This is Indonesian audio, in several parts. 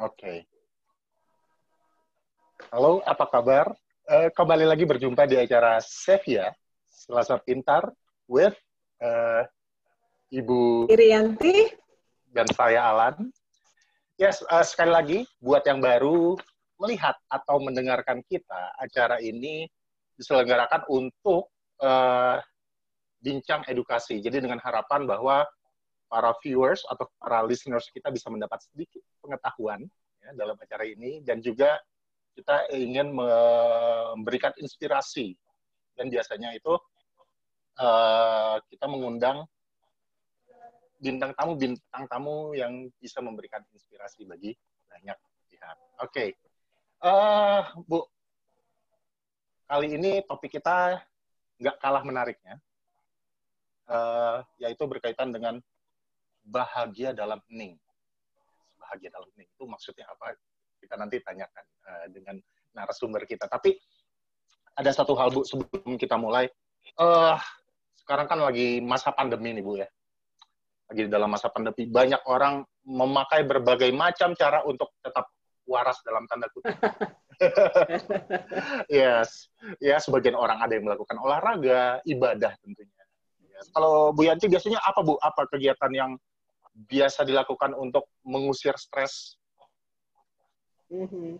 Oke. Halo, apa kabar? Uh, kembali lagi berjumpa di acara Sevia, Selasa Pintar, with uh, Ibu Irianti dan saya Alan. Yes, uh, sekali lagi buat yang baru melihat atau mendengarkan kita, acara ini diselenggarakan untuk uh, bincang edukasi. Jadi dengan harapan bahwa para viewers atau para listeners kita bisa mendapat sedikit pengetahuan ya, dalam acara ini dan juga kita ingin memberikan inspirasi dan biasanya itu uh, kita mengundang bintang tamu bintang tamu yang bisa memberikan inspirasi bagi banyak pihak. Oke, okay. uh, Bu, kali ini topik kita nggak kalah menariknya, uh, yaitu berkaitan dengan bahagia dalam hening. Bahagia dalam hening itu maksudnya apa? Kita nanti tanyakan uh, dengan narasumber kita. Tapi ada satu hal Bu sebelum kita mulai. Uh, sekarang kan lagi masa pandemi nih Bu ya lagi dalam masa pandemi banyak orang memakai berbagai macam cara untuk tetap waras dalam tanda kutip. yes, ya sebagian orang ada yang melakukan olahraga, ibadah tentunya. Yes. Kalau Bu Yanti biasanya apa Bu? Apa kegiatan yang biasa dilakukan untuk mengusir stres? Mm-hmm.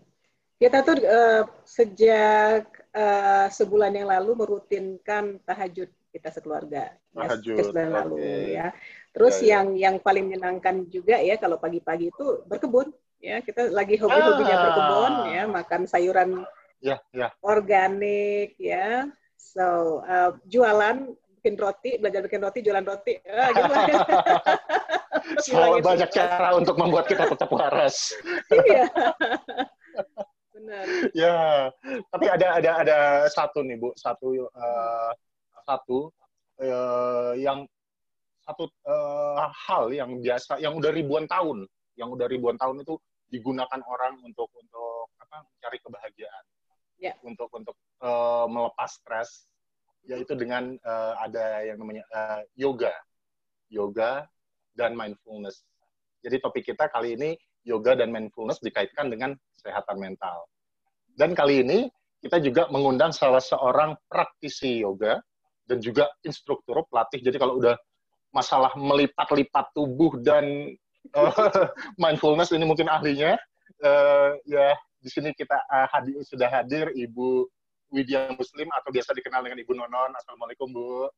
Kita tuh uh, sejak uh, sebulan yang lalu merutinkan tahajud kita sekeluarga tahajud ya, okay. lalu ya terus ya, ya. yang yang paling menyenangkan juga ya kalau pagi-pagi itu berkebun ya kita lagi hobi-hobinya ah. berkebun ya makan sayuran ya, ya. organik ya so uh, jualan bikin roti belajar bikin roti jualan roti uh, gitu Selalu banyak cara untuk membuat kita tetap waras. Iya. Benar ya tapi ada ada ada satu nih bu. Satu uh, satu uh, yang satu uh, hal yang biasa yang udah ribuan tahun. Yang udah ribuan tahun itu digunakan orang untuk untuk apa mencari kebahagiaan. Yeah. untuk untuk uh, melepas stres. Yaitu dengan uh, ada yang namanya uh, yoga. Yoga dan mindfulness jadi topik kita kali ini yoga dan mindfulness dikaitkan dengan kesehatan mental dan kali ini kita juga mengundang salah seorang praktisi yoga dan juga instruktur pelatih. Jadi kalau udah masalah melipat-lipat tubuh dan uh, mindfulness ini mungkin ahlinya. Uh, ya di sini kita uh, hadir sudah hadir Ibu Widya Muslim atau biasa dikenal dengan Ibu Nonon. Assalamualaikum Bu.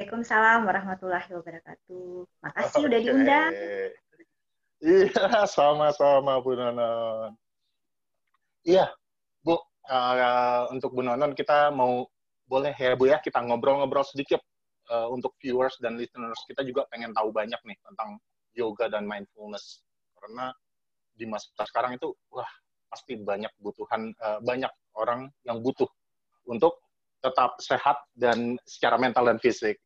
Waalaikumsalam warahmatullahi wabarakatuh. Makasih okay. udah diundang. Iya, sama-sama Bu Nonon. Iya, Bu. Uh, untuk Bu Nonon kita mau boleh ya Bu ya kita ngobrol-ngobrol sedikit uh, untuk viewers dan listeners kita juga pengen tahu banyak nih tentang yoga dan mindfulness karena di masa sekarang itu wah pasti banyak butuhan uh, banyak orang yang butuh untuk tetap sehat dan secara mental dan fisik.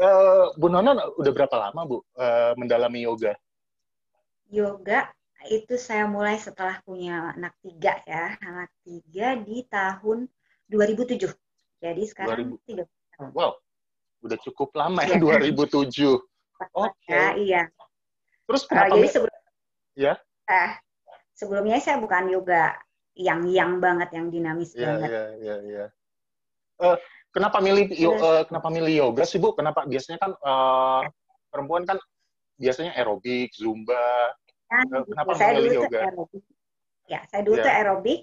Uh, Bu Nona udah berapa lama Bu uh, mendalami yoga? Yoga itu saya mulai setelah punya anak tiga ya, anak tiga di tahun 2007. Jadi sekarang 2000. 3 tahun. Wow, udah cukup lama ya, 2007. Iya. Oke. Okay. Ya, iya. Terus eh, kenapa? Uh, jadi sebelum, ya? Uh, sebelumnya saya bukan yoga yang yang banget, yang dinamis yeah, banget. Iya, iya, iya. Uh, kenapa milih yo, uh, kenapa milih yoga sih Bu? Kenapa biasanya kan uh, perempuan kan biasanya aerobik, zumba. Kan, kenapa saya milih dulu yoga? Aerobik. Ya, saya dulu yeah. tuh aerobik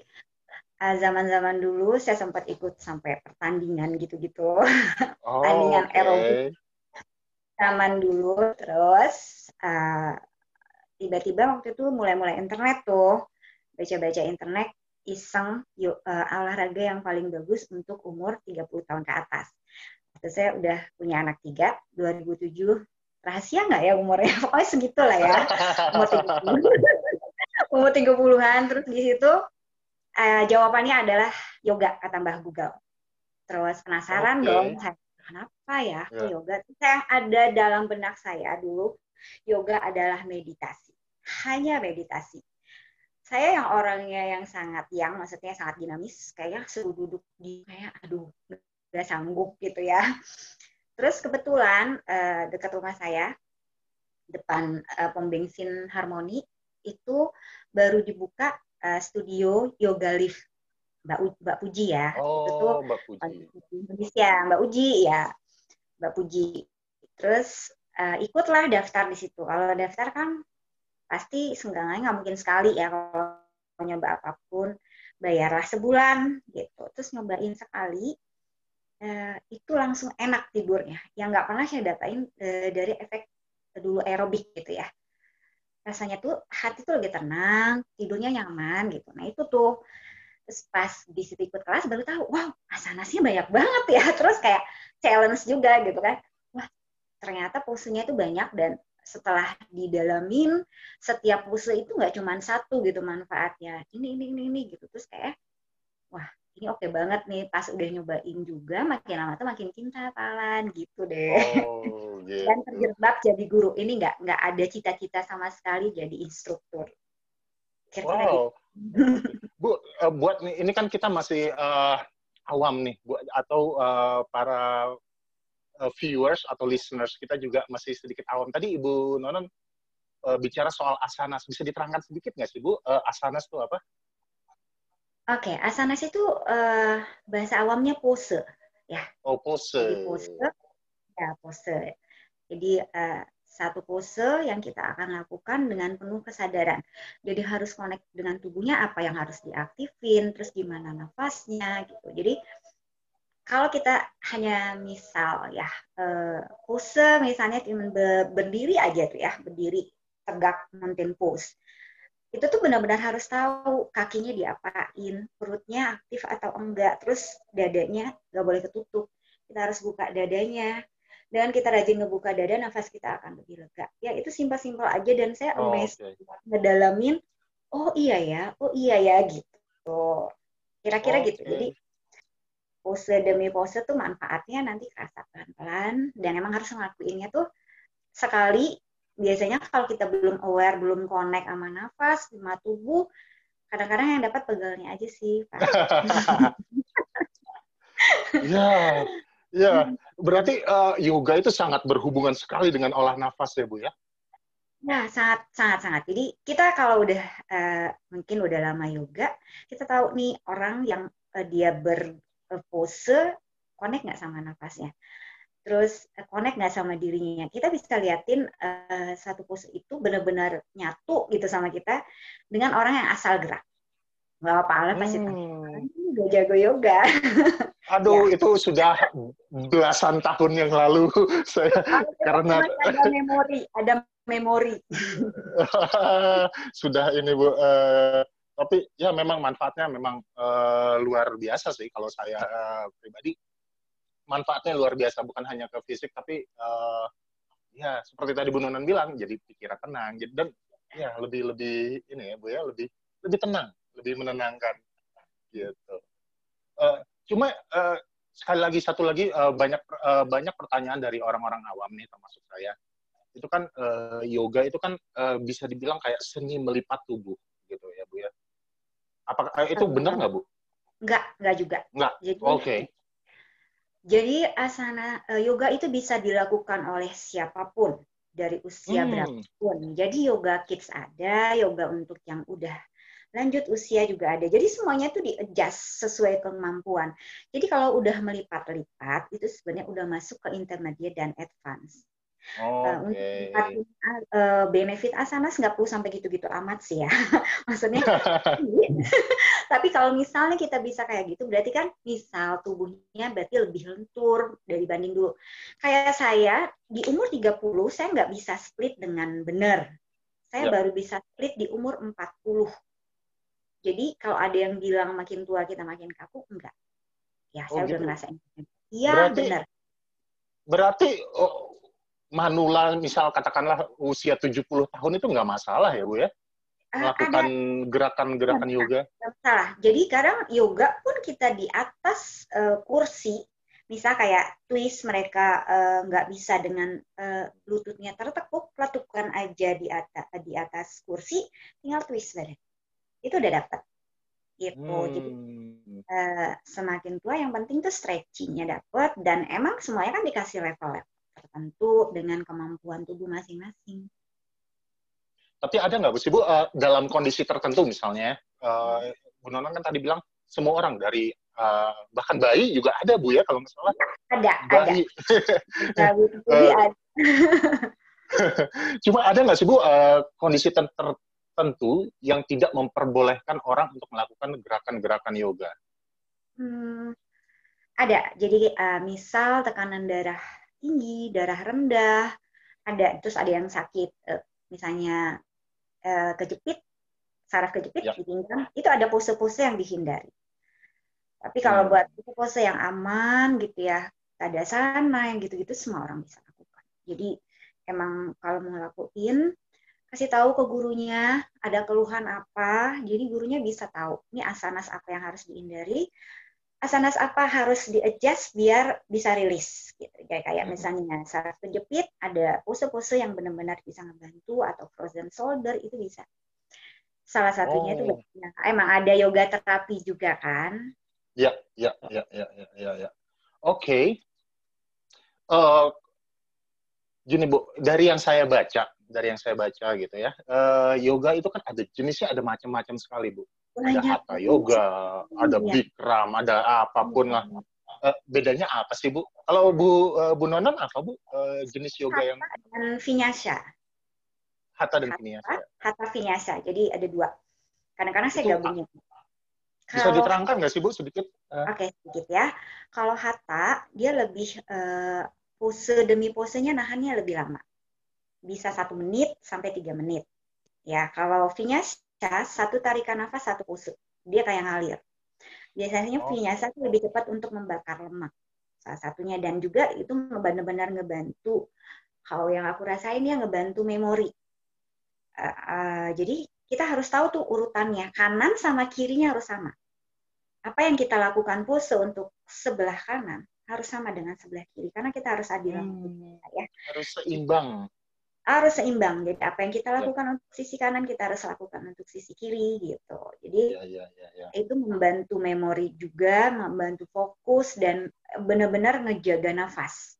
zaman-zaman dulu saya sempat ikut sampai pertandingan gitu-gitu. Oh, Pertandingan okay. aerobik zaman dulu. Terus uh, tiba-tiba waktu itu mulai-mulai internet tuh. Baca-baca internet iseng yuk, uh, olahraga yang paling bagus untuk umur 30 tahun ke atas. Saya udah punya anak tiga, 2007 rahasia nggak ya umurnya? Pokoknya segitulah ya. Umur 30 umur 30-an terus di situ uh, jawabannya adalah yoga kata Mbah Google. Terus penasaran okay. dong, kenapa ya yeah. yoga? Saya ada dalam benak saya dulu yoga adalah meditasi, hanya meditasi. Saya yang orangnya yang sangat yang, maksudnya sangat dinamis, kayak suruh duduk di kayak aduh nggak sanggup gitu ya. Terus kebetulan uh, dekat rumah saya depan uh, pom bensin Harmoni itu baru dibuka uh, studio yoga lift Mbak U, Mbak Puji ya. Oh, itu tuh Mbak Puji. Indonesia, Mbak Uji ya. Mbak Puji. Terus uh, ikutlah daftar di situ. Kalau daftar kan pasti senggangannya nggak mungkin sekali ya kalau nyoba apa pun bayarlah sebulan gitu. Terus nyobain sekali uh, itu langsung enak tidurnya. Yang nggak pernah saya dapain uh, dari efek dulu aerobik gitu ya. Rasanya tuh hati tuh lebih tenang tidurnya nyaman gitu. Nah itu tuh. Terus pas di situ ikut kelas baru tahu wow asanasnya banyak banget ya. Terus kayak challenge juga gitu kan. Wah ternyata posenya itu banyak dan setelah didalamin setiap pose itu nggak cuma satu gitu manfaatnya ini ini ini ini gitu terus kayak wah ini oke okay banget nih pas udah nyobain juga makin lama tuh makin cinta palan gitu deh oh, gitu. dan terjebak jadi guru ini nggak nggak ada cita-cita sama sekali jadi instruktur Kira-kira wow. Gitu. Bu, uh, buat nih ini kan kita masih uh, awam nih, Bu, atau uh, para uh, viewers atau listeners kita juga masih sedikit awam. Tadi Ibu Nonon uh, bicara soal asanas. Bisa diterangkan sedikit nggak sih, Bu? Uh, asanas itu apa? Oke, okay, asanas itu uh, bahasa awamnya pose, ya. Oh, pose. Jadi pose, ya pose. Jadi uh, satu pose yang kita akan lakukan dengan penuh kesadaran. Jadi harus connect dengan tubuhnya apa yang harus diaktifin, terus gimana nafasnya gitu. Jadi kalau kita hanya misal ya uh, pose misalnya berdiri aja tuh ya berdiri tegak mountain pose. Itu tuh benar-benar harus tahu kakinya diapain perutnya aktif atau enggak terus dadanya nggak boleh ketutup. Kita harus buka dadanya. Dan kita rajin ngebuka dada nafas kita akan lebih lega. Ya itu simpel-simpel aja dan saya oh, amazed okay. ngedalamin oh iya ya oh iya ya gitu. Kira-kira okay. gitu. Jadi pose demi pose tuh manfaatnya nanti kerasa pelan-pelan. Dan emang harus ngelakuinnya tuh sekali. Biasanya kalau kita belum aware belum connect sama nafas sama tubuh kadang-kadang yang dapat pegalnya aja sih Pak. ya ya berarti uh, yoga itu sangat berhubungan sekali dengan olah nafas ya Bu ya? Nah, sangat sangat sangat. Jadi kita kalau udah uh, mungkin udah lama yoga, kita tahu nih orang yang uh, dia ber pose connect nggak sama nafasnya terus eh, connect nggak sama dirinya? Kita bisa liatin uh, satu pose itu benar-benar nyatu gitu sama kita dengan orang yang asal gerak. Nggak apa-apa pasti hmm. udah jago yoga. Aduh ya. itu sudah belasan tahun yang lalu. Saya karena ada memori ada memori. Sudah ini bu uh, tapi ya memang manfaatnya memang uh, luar biasa sih kalau saya uh, pribadi. Manfaatnya luar biasa bukan hanya ke fisik tapi uh, ya seperti tadi Bu Nonan bilang jadi pikiran tenang jadi dan ya lebih lebih ini ya Bu ya lebih lebih tenang lebih menenangkan gitu. Uh, cuma uh, sekali lagi satu lagi uh, banyak uh, banyak pertanyaan dari orang-orang awam nih termasuk saya. Itu kan uh, yoga itu kan uh, bisa dibilang kayak seni melipat tubuh gitu ya Bu ya Apakah eh, itu benar nggak Bu? Nggak, nggak juga. Nggak. Oke. Okay. Jadi asana uh, yoga itu bisa dilakukan oleh siapa pun dari usia hmm. berapapun. Jadi yoga kids ada, yoga untuk yang udah lanjut usia juga ada. Jadi semuanya itu di-adjust sesuai kemampuan. Jadi kalau udah melipat-lipat itu sebenarnya udah masuk ke intermediate dan advance. Oh, uh, okay. untuk uh, benefit asanas nggak perlu sampai gitu-gitu amat sih ya. Maksudnya, tapi kalau misalnya kita bisa kayak gitu, berarti kan misal tubuhnya berarti lebih lentur dari banding dulu. Kayak saya di umur 30, saya nggak bisa split dengan benar. Saya yep. baru bisa split di umur 40. Jadi kalau ada yang bilang makin tua kita makin kaku, enggak. Ya, oh, saya gitu. udah ngerasain. Iya, benar. Berarti oh, manula misal katakanlah usia 70 tahun itu nggak masalah ya Bu ya? Ah, melakukan gerakan-gerakan yoga? Salah. Jadi kadang yoga pun kita di atas uh, kursi, misal kayak twist mereka uh, nggak bisa dengan uh, lututnya tertekuk, lakukan aja di atas di atas kursi, tinggal twist badan. Itu udah dapat. Gitu. Hmm. Jadi uh, semakin tua yang penting tuh stretchingnya dapat dan emang semuanya kan dikasih level-level tertentu dengan kemampuan tubuh masing-masing. Tapi ada nggak Bu sih Bu uh, dalam kondisi tertentu misalnya, uh, Bu Nona kan tadi bilang semua orang dari uh, bahkan bayi juga ada Bu ya kalau nggak salah. Ada, bayi. ada. uh, Cuma ada nggak sih Bu uh, kondisi tertentu yang tidak memperbolehkan orang untuk melakukan gerakan-gerakan yoga? Hmm, ada. Jadi uh, misal tekanan darah tinggi, darah rendah, ada terus ada yang sakit, uh, misalnya uh, kejepit, saraf kejepit ya. di pinggang, itu ada pose-pose yang dihindari. Tapi kalau hmm. buat pose yang aman gitu ya, ada sana yang gitu-gitu semua orang bisa lakukan. Jadi emang kalau mau lakuin kasih tahu ke gurunya ada keluhan apa, jadi gurunya bisa tahu ini asanas apa yang harus dihindari, asanas apa harus di-adjust biar bisa rilis gitu. Kayak kayak hmm. misalnya saraf kejepit ada pose-pose yang benar-benar bisa ngebantu atau frozen shoulder itu bisa. Salah satunya oh. itu emang ada yoga terapi juga kan? Ya, ya, ya, ya, ya, ya. ya. Oke. Okay. Uh, eh, gini Bu, dari yang saya baca, dari yang saya baca gitu ya, uh, yoga itu kan ada jenisnya ada macam-macam sekali Bu. Ada hatha yoga, ada iya. bikram, ada apa pun lah. Uh, bedanya apa sih Bu? Kalau Bu uh, Bu Nonon apa Bu uh, jenis yoga hatha yang? Dan vinyasa. Hatha dan vinyasa. Hatha vinyasa. Jadi ada dua. Kadang-kadang saya gabungin. Bisa kalau, diterangkan nggak sih Bu sedikit? Oke okay, sedikit ya. Kalau hatha dia lebih uh, pose demi posenya nahannya lebih lama. Bisa satu menit sampai tiga menit. Ya, kalau vinyasa satu tarikan nafas satu pose. Dia kayak ngalir. Biasanya oh. vinyasa itu lebih cepat untuk membakar lemak. Salah satunya dan juga itu benar-benar ngebantu. Kalau yang aku rasain dia ngebantu memori. Uh, uh, jadi kita harus tahu tuh urutannya kanan sama kirinya harus sama. Apa yang kita lakukan pose untuk sebelah kanan harus sama dengan sebelah kiri karena kita harus adil hmm, ya. Harus seimbang. Harus seimbang. Jadi apa yang kita ya. lakukan ya. untuk sisi kanan kita harus lakukan untuk sisi kiri gitu. Jadi ya, ya, ya, ya. itu membantu memori juga, membantu fokus dan benar-benar ngejaga nafas.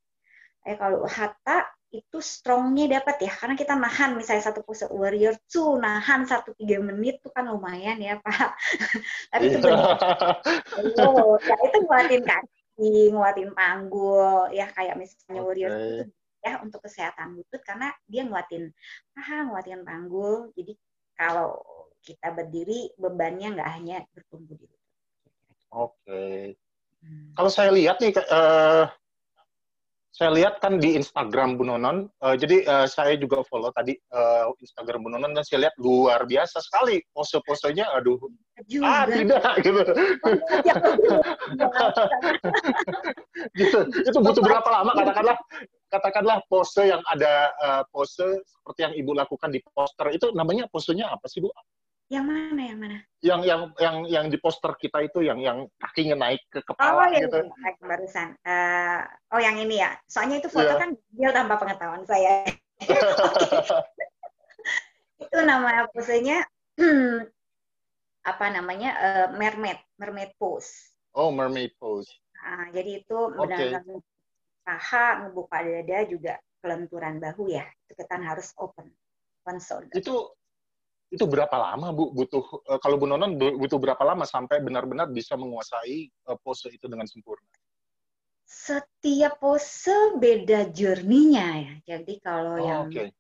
Eh kalau hatha itu strongnya dapat ya karena kita nahan misalnya satu pose warrior two nahan satu tiga menit tuh kan lumayan ya pak tapi itu benar oh, ya itu nguatin kaki nguatin panggul ya kayak misalnya okay. warrior itu ya untuk kesehatan lutut karena dia nguatin paha nguatin panggul jadi kalau kita berdiri bebannya nggak hanya bertumbuh di lutut. Oke. Okay. Hmm. Kalau saya lihat nih uh, saya lihat kan di Instagram Bu Nonon, uh, jadi uh, saya juga follow tadi uh, Instagram Bu Nonon dan saya lihat luar biasa sekali pose-posenya, aduh, juga. ah tidak gitu. gitu. Itu butuh berapa lama katakanlah katakanlah pose yang ada uh, pose seperti yang Ibu lakukan di poster itu namanya posenya apa sih Bu? Yang mana? Yang mana? Yang yang yang yang di poster kita itu yang yang kakinya naik ke kepala oh, yang gitu. Ini, barusan. Uh, oh, yang ini ya. Soalnya itu foto yeah. kan dia tanpa pengetahuan saya. itu nama posenya apa namanya? Uh, mermaid, mermaid pose. Oh, mermaid pose. Nah, jadi itu okay. benar-benar paha, ngebuka dada juga kelenturan bahu ya. Itu kita harus open. Open shoulder. Itu itu berapa lama Bu butuh uh, kalau Bu Nonon butuh berapa lama sampai benar-benar bisa menguasai uh, pose itu dengan sempurna? Setiap pose beda journey-nya ya. Jadi kalau oh, yang okay.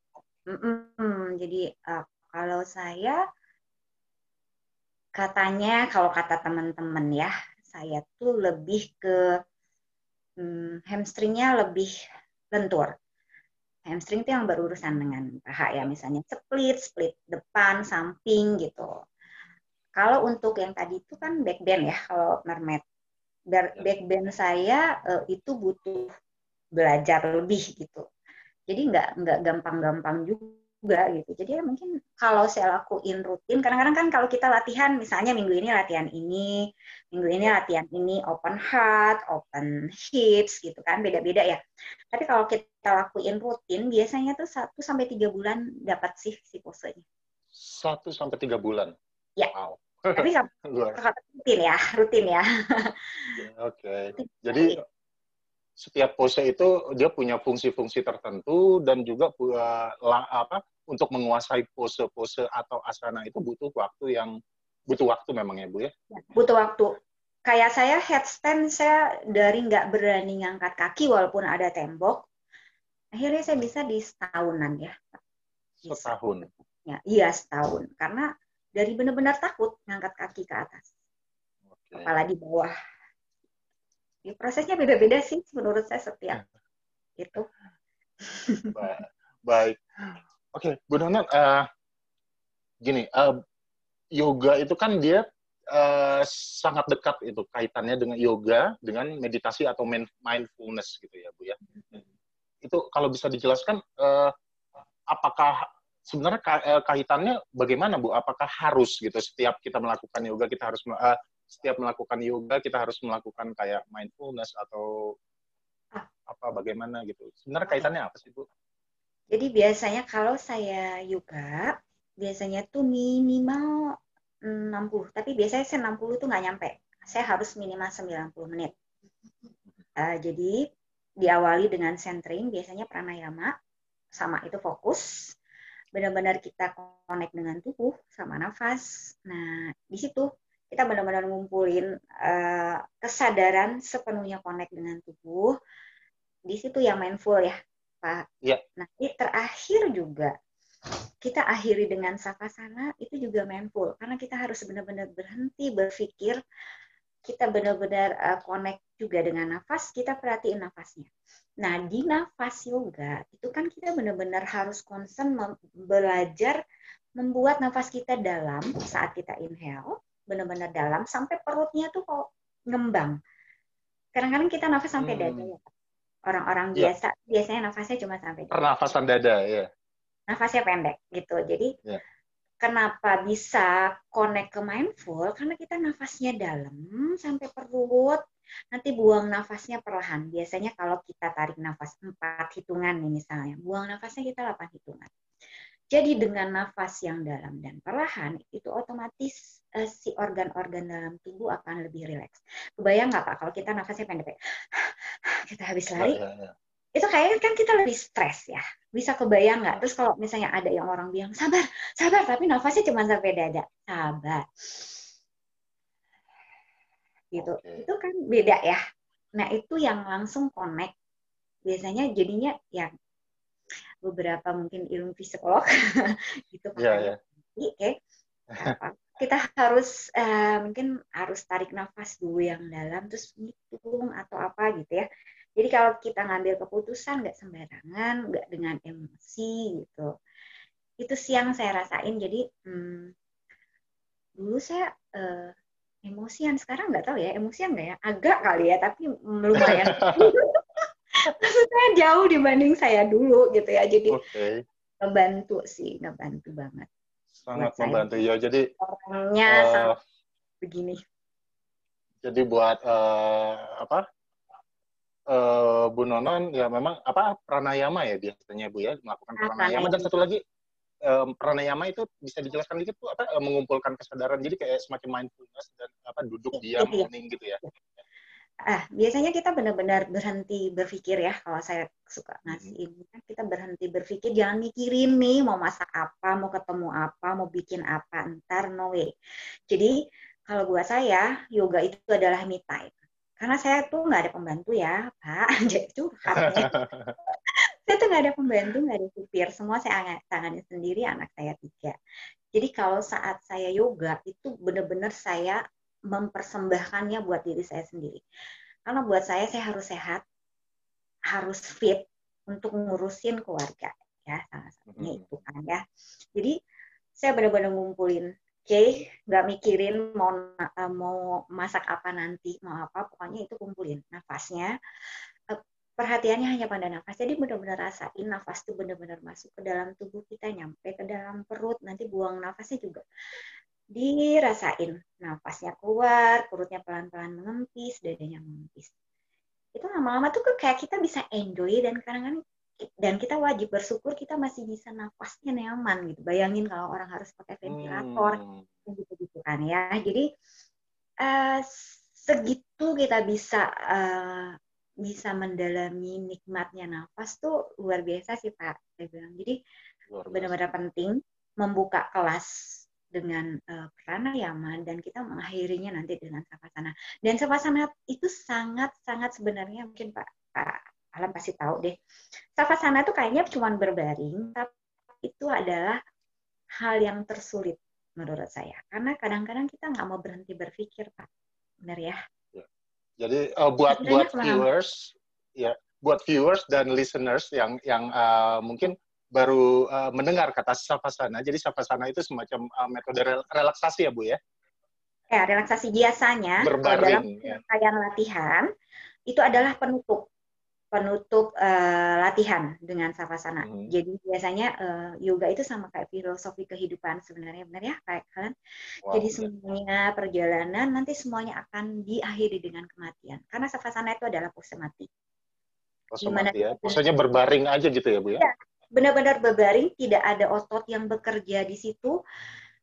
mm -mm, jadi uh, kalau saya katanya kalau kata teman-teman ya, saya tuh lebih ke hmm, hamstringnya lebih lentur hamstring itu yang berurusan dengan paha ya misalnya split split depan samping gitu kalau untuk yang tadi itu kan back bend ya kalau mermaid ya. back bend saya uh, itu butuh belajar lebih gitu jadi nggak nggak gampang-gampang juga juga gitu. Jadi ya mungkin kalau saya lakuin rutin, kadang-kadang kan kalau kita latihan, misalnya minggu ini latihan ini, minggu ini latihan ini open heart, open hips gitu kan, beda-beda ya. Tapi kalau kita lakuin rutin, biasanya tuh satu sampai tiga bulan dapat sih si posenya. Satu sampai tiga bulan. Ya. Wow. Tapi rutin ya, rutin ya. Oke. Okay. Jadi setiap pose itu dia punya fungsi-fungsi tertentu dan juga uh, apa untuk menguasai pose-pose atau asana itu butuh waktu yang butuh waktu memang ya Bu ya? ya butuh waktu. Kayak saya headstand saya dari nggak berani ngangkat kaki walaupun ada tembok, akhirnya saya bisa di setahunan ya. Bisa. Setahun. Ya, iya setahun. Karena dari benar-benar takut ngangkat kaki ke atas. Okay. Apalagi bawah. Ya, prosesnya beda-beda sih menurut saya setiap itu. Baik. Oke, okay, Bu Nona, uh, gini, uh, yoga itu kan dia uh, sangat dekat itu kaitannya dengan yoga, dengan meditasi atau mindfulness gitu ya, Bu ya. Itu kalau bisa dijelaskan, uh, apakah sebenarnya kaitannya bagaimana, Bu? Apakah harus gitu setiap kita melakukan yoga kita harus uh, setiap melakukan yoga kita harus melakukan kayak mindfulness atau apa bagaimana gitu? Sebenarnya kaitannya apa sih, Bu? Jadi biasanya kalau saya yoga, biasanya tuh minimal 60, tapi biasanya saya 60 tuh nggak nyampe. Saya harus minimal 90 menit. Uh, jadi diawali dengan centering, biasanya pranayama, sama itu fokus. Benar-benar kita connect dengan tubuh, sama nafas. Nah, di situ kita benar-benar ngumpulin uh, kesadaran sepenuhnya connect dengan tubuh. Di situ yang mindful ya, Pak. Ya. Nah, ini terakhir juga kita akhiri dengan sapasana itu juga mindful karena kita harus benar-benar berhenti berpikir kita benar-benar uh, connect juga dengan nafas kita perhatiin nafasnya nah di nafas yoga itu kan kita benar-benar harus concern belajar membuat nafas kita dalam saat kita inhale benar-benar dalam sampai perutnya tuh kok ngembang kadang-kadang kita nafas sampai hmm. dada ya orang-orang ya. biasa biasanya nafasnya cuma sampai dada. pernafasan dada ya nafasnya pendek gitu. Jadi yeah. Kenapa bisa connect ke mindful? Karena kita nafasnya dalam sampai perut, nanti buang nafasnya perlahan. Biasanya kalau kita tarik nafas empat hitungan nih misalnya, buang nafasnya kita 8 hitungan. Jadi dengan nafas yang dalam dan perlahan itu otomatis uh, si organ-organ dalam tubuh akan lebih rileks. Kebayang nggak Pak kalau kita nafasnya pendek, kita habis lari, ya, ya, ya itu kayaknya kan kita lebih stres ya. Bisa kebayang nggak? Terus kalau misalnya ada yang orang bilang, sabar, sabar, tapi nafasnya cuma sampai dada. Sabar. Gitu. Okay. Itu kan beda ya. Nah, itu yang langsung connect. Biasanya jadinya ya beberapa mungkin ilmu psikolog gitu. Yeah, yeah. Oke. Okay. kita harus uh, mungkin harus tarik nafas dulu yang dalam terus ngitung atau apa gitu ya jadi kalau kita ngambil keputusan nggak sembarangan, nggak dengan emosi gitu. Itu siang saya rasain. Jadi hmm, dulu saya uh, emosian, sekarang nggak tahu ya emosian nggak ya? Agak kali ya, tapi lumayan. Maksudnya jauh dibanding saya dulu gitu ya. Jadi okay. ngebantu sih, ngebantu banget. Sangat membantu ya. Jadi orangnya uh, begini. Jadi buat uh, apa? Uh, Bu Nonon ya memang apa pranayama ya biasanya Bu ya melakukan pranayama. dan satu lagi um, pranayama itu bisa dijelaskan dikit Bu apa mengumpulkan kesadaran. Jadi kayak semacam mindfulness dan apa duduk diam hening gitu ya. Ah, biasanya kita benar-benar berhenti berpikir ya kalau saya suka. Ngasih ini kan kita berhenti berpikir jangan mikirin nih mau masak apa, mau ketemu apa, mau bikin apa, ntar no way. Jadi kalau buat saya yoga itu adalah me time karena saya tuh nggak ada pembantu ya pak. Jadi curhat saya tuh nggak ada pembantu nggak ada supir. Semua saya tangani sendiri anak saya tiga. Jadi kalau saat saya yoga itu benar-benar saya mempersembahkannya buat diri saya sendiri. Karena buat saya saya harus sehat harus fit untuk ngurusin keluarga ya. Salah satunya itu kan ya. Jadi saya benar-benar ngumpulin okay, nggak mikirin mau uh, mau masak apa nanti, mau apa, pokoknya itu kumpulin nafasnya. Uh, perhatiannya hanya pada nafas. Jadi benar-benar rasain nafas itu benar-benar masuk ke dalam tubuh kita, nyampe ke dalam perut, nanti buang nafasnya juga dirasain. Nafasnya keluar, perutnya pelan-pelan mengempis, dadanya mengempis. Itu lama-lama tuh kayak kita bisa enjoy dan kadang-kadang dan kita wajib bersyukur kita masih bisa nafasnya nyaman gitu. Bayangin kalau orang harus pakai ventilator hmm. gitu gitu kan ya. Jadi uh, segitu kita bisa uh, bisa mendalami nikmatnya nafas tuh luar biasa sih Pak. Saya bilang. Jadi benar-benar penting membuka kelas dengan uh, pranayama dan kita mengakhirinya nanti dengan savasana. Dan savasana itu sangat-sangat sebenarnya mungkin Pak, Pak Alam pasti tahu deh. Savasana itu kayaknya cuma berbaring, tapi itu adalah hal yang tersulit menurut saya. Karena kadang-kadang kita nggak mau berhenti berpikir, Pak. Benar ya? ya. Jadi uh, buat buat viewers, ya buat viewers dan listeners yang yang uh, mungkin baru uh, mendengar kata savasana. Jadi savasana itu semacam uh, metode relaksasi ya Bu ya? Ya, relaksasi biasanya Berbaring, dalam ya. latihan itu adalah penutup penutup uh, latihan dengan savasana. Hmm. Jadi biasanya uh, yoga itu sama kayak filosofi kehidupan sebenarnya benar ya kayak kalian. Wow, Jadi semuanya perjalanan nanti semuanya akan diakhiri dengan kematian. Karena savasana itu adalah pose mati. Pose mati ya. Posenya berbaring aja gitu ya, Bu ya? ya benar-benar berbaring, tidak ada otot yang bekerja di situ.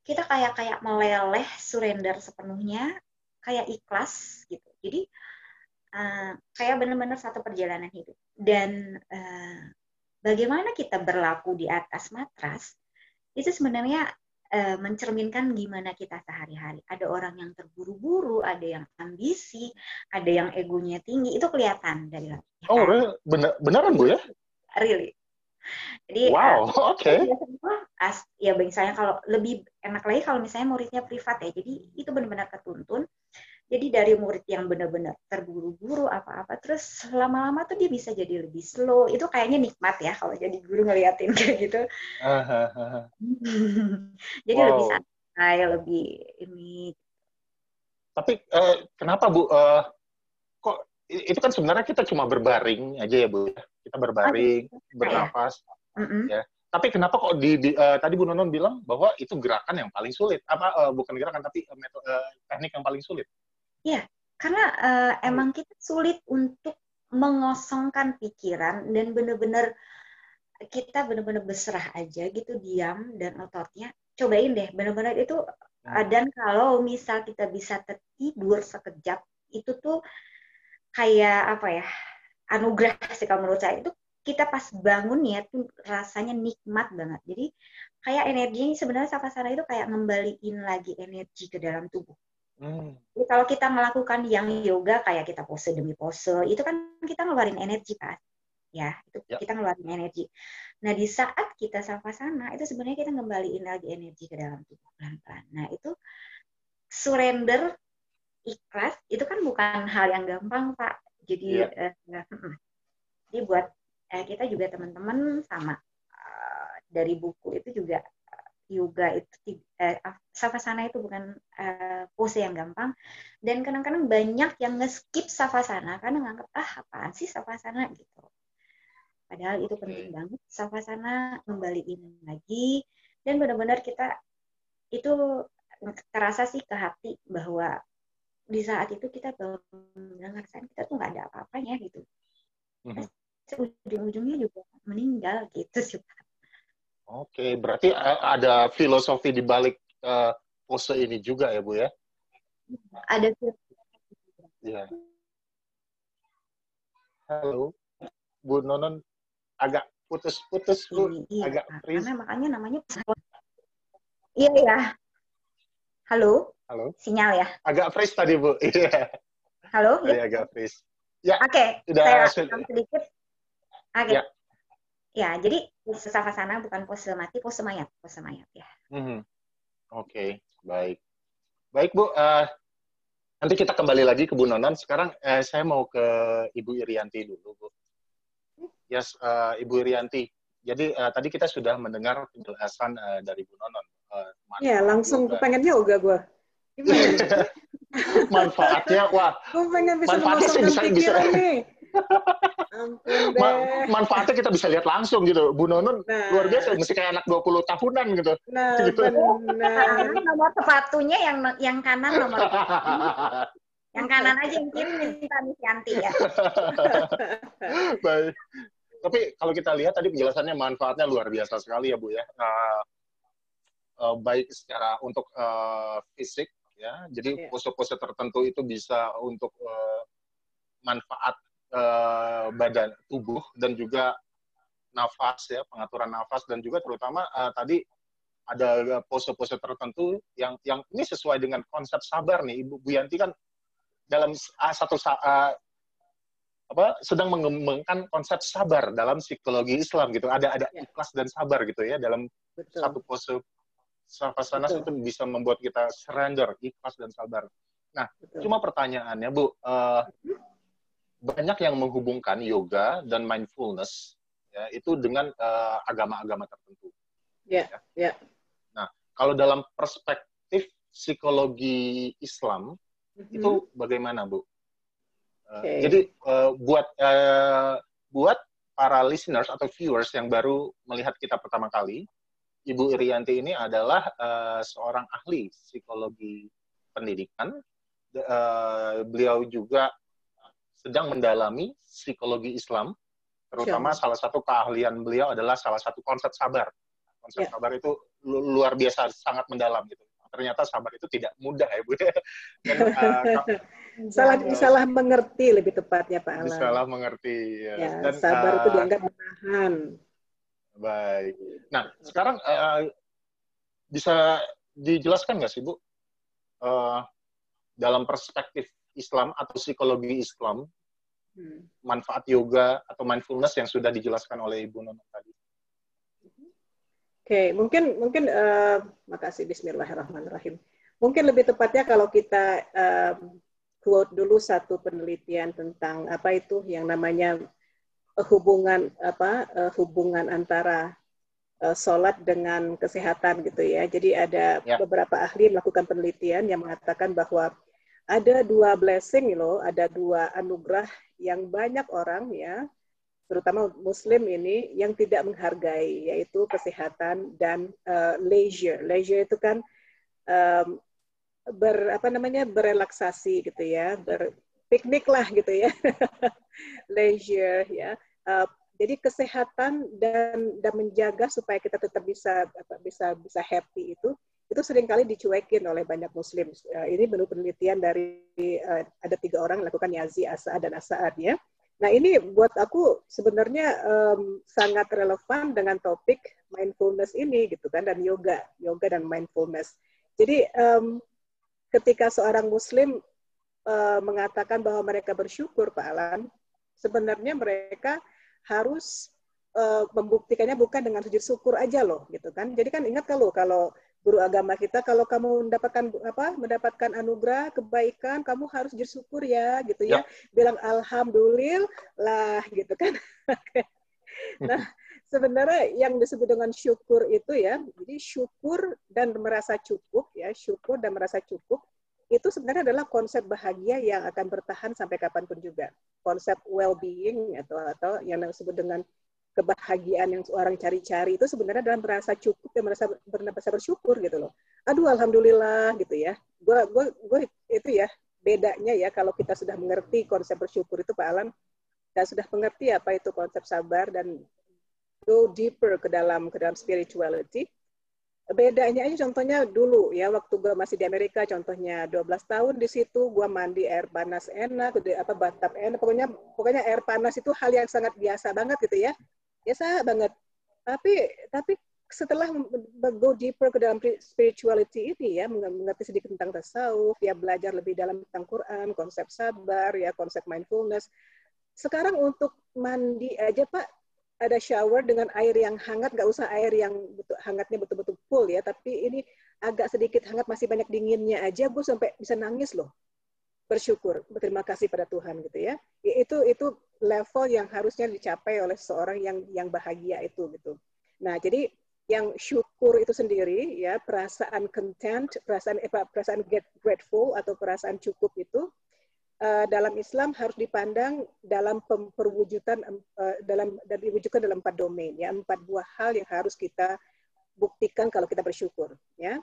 Kita kayak kayak meleleh, surrender sepenuhnya, kayak ikhlas gitu. Jadi uh, kayak benar-benar satu perjalanan hidup. Dan uh, bagaimana kita berlaku di atas matras itu sebenarnya uh, mencerminkan gimana kita sehari-hari. Ada orang yang terburu-buru, ada yang ambisi, ada yang egonya tinggi. Itu kelihatan dari latihan. Oh, bener, beneran Bu ya? Really. Jadi wow, uh, oke. Okay. As, ya misalnya kalau lebih enak lagi kalau misalnya muridnya privat ya. Jadi itu benar-benar ketuntun. Jadi dari murid yang benar-benar terburu-buru apa-apa, terus lama-lama tuh dia bisa jadi lebih slow. Itu kayaknya nikmat ya kalau jadi guru ngeliatin kayak gitu. jadi wow. lebih santai, lebih ini. Tapi uh, kenapa bu? Uh, kok itu kan sebenarnya kita cuma berbaring aja ya bu? Ya? kita berbaring, okay. bernafas, mm -hmm. ya. Tapi kenapa kok di, di uh, tadi Bu Nonon bilang bahwa itu gerakan yang paling sulit? Apa uh, bukan gerakan tapi uh, metode uh, teknik yang paling sulit? Iya, karena uh, emang kita sulit untuk mengosongkan pikiran dan benar-benar kita benar-benar berserah aja gitu diam dan ototnya cobain deh benar-benar itu hmm. dan kalau misal kita bisa tertidur sekejap itu tuh kayak apa ya anugerah sih kalau menurut saya itu kita pas bangun ya tuh rasanya nikmat banget. Jadi kayak energinya sebenarnya savasana itu kayak ngembaliin lagi energi ke dalam tubuh. Hmm. Jadi kalau kita melakukan yang yoga kayak kita pose demi pose, itu kan kita ngeluarin energi pas. Ya, itu ya. kita ngeluarin energi. Nah, di saat kita savasana itu sebenarnya kita ngembaliin lagi energi ke dalam tubuh pelan-pelan. Nah, itu surrender ikhlas itu kan bukan hal yang gampang, Pak. Jadi yeah. Iya. uh, jadi buat uh, kita juga teman-teman sama uh, dari buku itu juga yoga itu eh, savasana itu bukan uh, pose yang gampang dan kadang-kadang banyak yang nge-skip savasana karena nganggap ah apaan sih savasana gitu. Padahal itu penting banget savasana kembaliin lagi dan benar-benar kita itu terasa sih ke hati bahwa di saat itu kita baru ngerasain kita tuh nggak ada apa-apanya gitu. Mm-hmm. Ujung-ujungnya juga meninggal gitu sih Oke, okay, berarti ada filosofi di balik uh, pose ini juga ya Bu ya? Ada Ya. Halo, Bu Nonon agak putus-putus Bu, iya, agak freeze. Karena makanya namanya Iya ya. Halo? Halo? Sinyal ya? Agak freeze tadi, Bu. Iya. Halo? Tadi ya? agak freeze. Ya. Oke, okay. saya sedikit. Oke. Okay. Ya. Ya, jadi sesama sana bukan pose mati, pose mayat, pose mayat ya. Mm -hmm. Oke, okay. baik. Baik, Bu. Uh, nanti kita kembali lagi ke Bu Nonon. Sekarang uh, saya mau ke Ibu Irianti dulu, Bu. Yes, uh, Ibu Irianti. Jadi uh, tadi kita sudah mendengar penjelasan uh, dari Bu Nonon uh, ya langsung yoga. pengen yoga gue manfaatnya wah gue pengen bisa manfaatnya sih bisa bisa nih Ampun deh. Ma manfaatnya kita bisa lihat langsung gitu. Bu Nonun nah. luar biasa, mesti kayak anak 20 tahunan gitu. Nah, gitu. benar. nomor sepatunya yang yang kanan nomor yang kanan aja yang kiri minta Yanti ya. Baik. Tapi kalau kita lihat tadi penjelasannya manfaatnya luar biasa sekali ya Bu ya. Uh, uh, baik secara untuk uh, fisik ya jadi yeah. pose-pose tertentu itu bisa untuk uh, manfaat uh, badan tubuh dan juga nafas ya, pengaturan nafas dan juga terutama uh, tadi ada pose-pose tertentu yang yang ini sesuai dengan konsep sabar nih Ibu Bu Yanti kan dalam uh, satu uh, apa sedang mengembangkan konsep sabar dalam psikologi Islam gitu. Ada ada ya. ikhlas dan sabar gitu ya dalam Betul. satu pose sanas itu bisa membuat kita surrender, ikhlas dan sabar. Nah, Betul. cuma pertanyaannya Bu, uh, banyak yang menghubungkan yoga dan mindfulness ya itu dengan agama-agama uh, tertentu. Ya, yeah, ya. Yeah. Nah, kalau dalam perspektif psikologi Islam mm-hmm. itu bagaimana, Bu? Okay. Uh, jadi uh, buat uh, buat para listeners atau viewers yang baru melihat kita pertama kali, Ibu Irianti ini adalah uh, seorang ahli psikologi pendidikan. Uh, beliau juga sedang mendalami psikologi Islam, terutama sure. salah satu keahlian beliau adalah salah satu konsep sabar. Konsep yeah. sabar itu luar biasa sangat mendalam gitu. Ternyata sabar itu tidak mudah ya Bu. Dan, uh, salah uh, salah mengerti lebih tepatnya Pak Alan. Salah mengerti ya. ya Dan sabar uh, itu dianggap menahan Baik. Nah, sekarang uh, bisa dijelaskan nggak sih Bu, uh, dalam perspektif Islam atau psikologi Islam, hmm. manfaat yoga atau mindfulness yang sudah dijelaskan oleh Ibu Nono tadi? Oke, okay, mungkin mungkin uh, makasih Bismillahirrahmanirrahim. Mungkin lebih tepatnya kalau kita uh, quote dulu satu penelitian tentang apa itu yang namanya hubungan apa uh, hubungan antara uh, sholat dengan kesehatan gitu ya. Jadi ada ya. beberapa ahli melakukan penelitian yang mengatakan bahwa ada dua blessing loh, ada dua anugerah yang banyak orang ya, terutama Muslim ini yang tidak menghargai yaitu kesehatan dan uh, leisure. Leisure itu kan um, ber apa namanya berelaksasi gitu ya, berpiknik lah gitu ya, leisure ya. Uh, jadi kesehatan dan dan menjaga supaya kita tetap bisa bisa bisa happy itu itu sering kali dicuekin oleh banyak muslim. Uh, ini menurut penelitian dari uh, ada tiga orang melakukan Yazi, Asa'ad, dan Asa'ad ya. Nah ini buat aku sebenarnya um, sangat relevan dengan topik mindfulness ini gitu kan dan yoga, yoga dan mindfulness. Jadi um, ketika seorang muslim uh, mengatakan bahwa mereka bersyukur Pak Alan, sebenarnya mereka harus uh, membuktikannya bukan dengan sujud syukur aja loh gitu kan jadi kan ingat kalau kalau guru agama kita kalau kamu mendapatkan apa mendapatkan anugerah kebaikan kamu harus sujud syukur ya gitu ya, ya. bilang alhamdulillah gitu kan nah sebenarnya yang disebut dengan syukur itu ya jadi syukur dan merasa cukup ya syukur dan merasa cukup itu sebenarnya adalah konsep bahagia yang akan bertahan sampai kapan pun juga. Konsep well-being atau atau yang disebut dengan kebahagiaan yang orang cari-cari itu sebenarnya dalam merasa cukup dan merasa merasa bersyukur gitu loh. Aduh alhamdulillah gitu ya. Gua gua gua itu ya bedanya ya kalau kita sudah mengerti konsep bersyukur itu Pak Alan dan sudah mengerti apa itu konsep sabar dan go deeper ke dalam ke dalam spirituality bedanya aja contohnya dulu ya waktu gue masih di Amerika contohnya 12 tahun di situ gue mandi air panas enak apa batap enak pokoknya pokoknya air panas itu hal yang sangat biasa banget gitu ya biasa banget tapi tapi setelah go deeper ke dalam spirituality ini ya mengerti sedikit tentang tasawuf ya belajar lebih dalam tentang Quran konsep sabar ya konsep mindfulness sekarang untuk mandi aja pak ada shower dengan air yang hangat, nggak usah air yang hangatnya betul-betul full ya, tapi ini agak sedikit hangat, masih banyak dinginnya aja, gue sampai bisa nangis loh. Bersyukur, berterima kasih pada Tuhan gitu ya. Itu itu level yang harusnya dicapai oleh seorang yang yang bahagia itu gitu. Nah, jadi yang syukur itu sendiri ya perasaan content, perasaan eh, perasaan get grateful atau perasaan cukup itu uh, dalam Islam harus dipandang dalam perwujudan uh, dalam dan diwujudkan dalam empat domain ya empat buah hal yang harus kita buktikan kalau kita bersyukur ya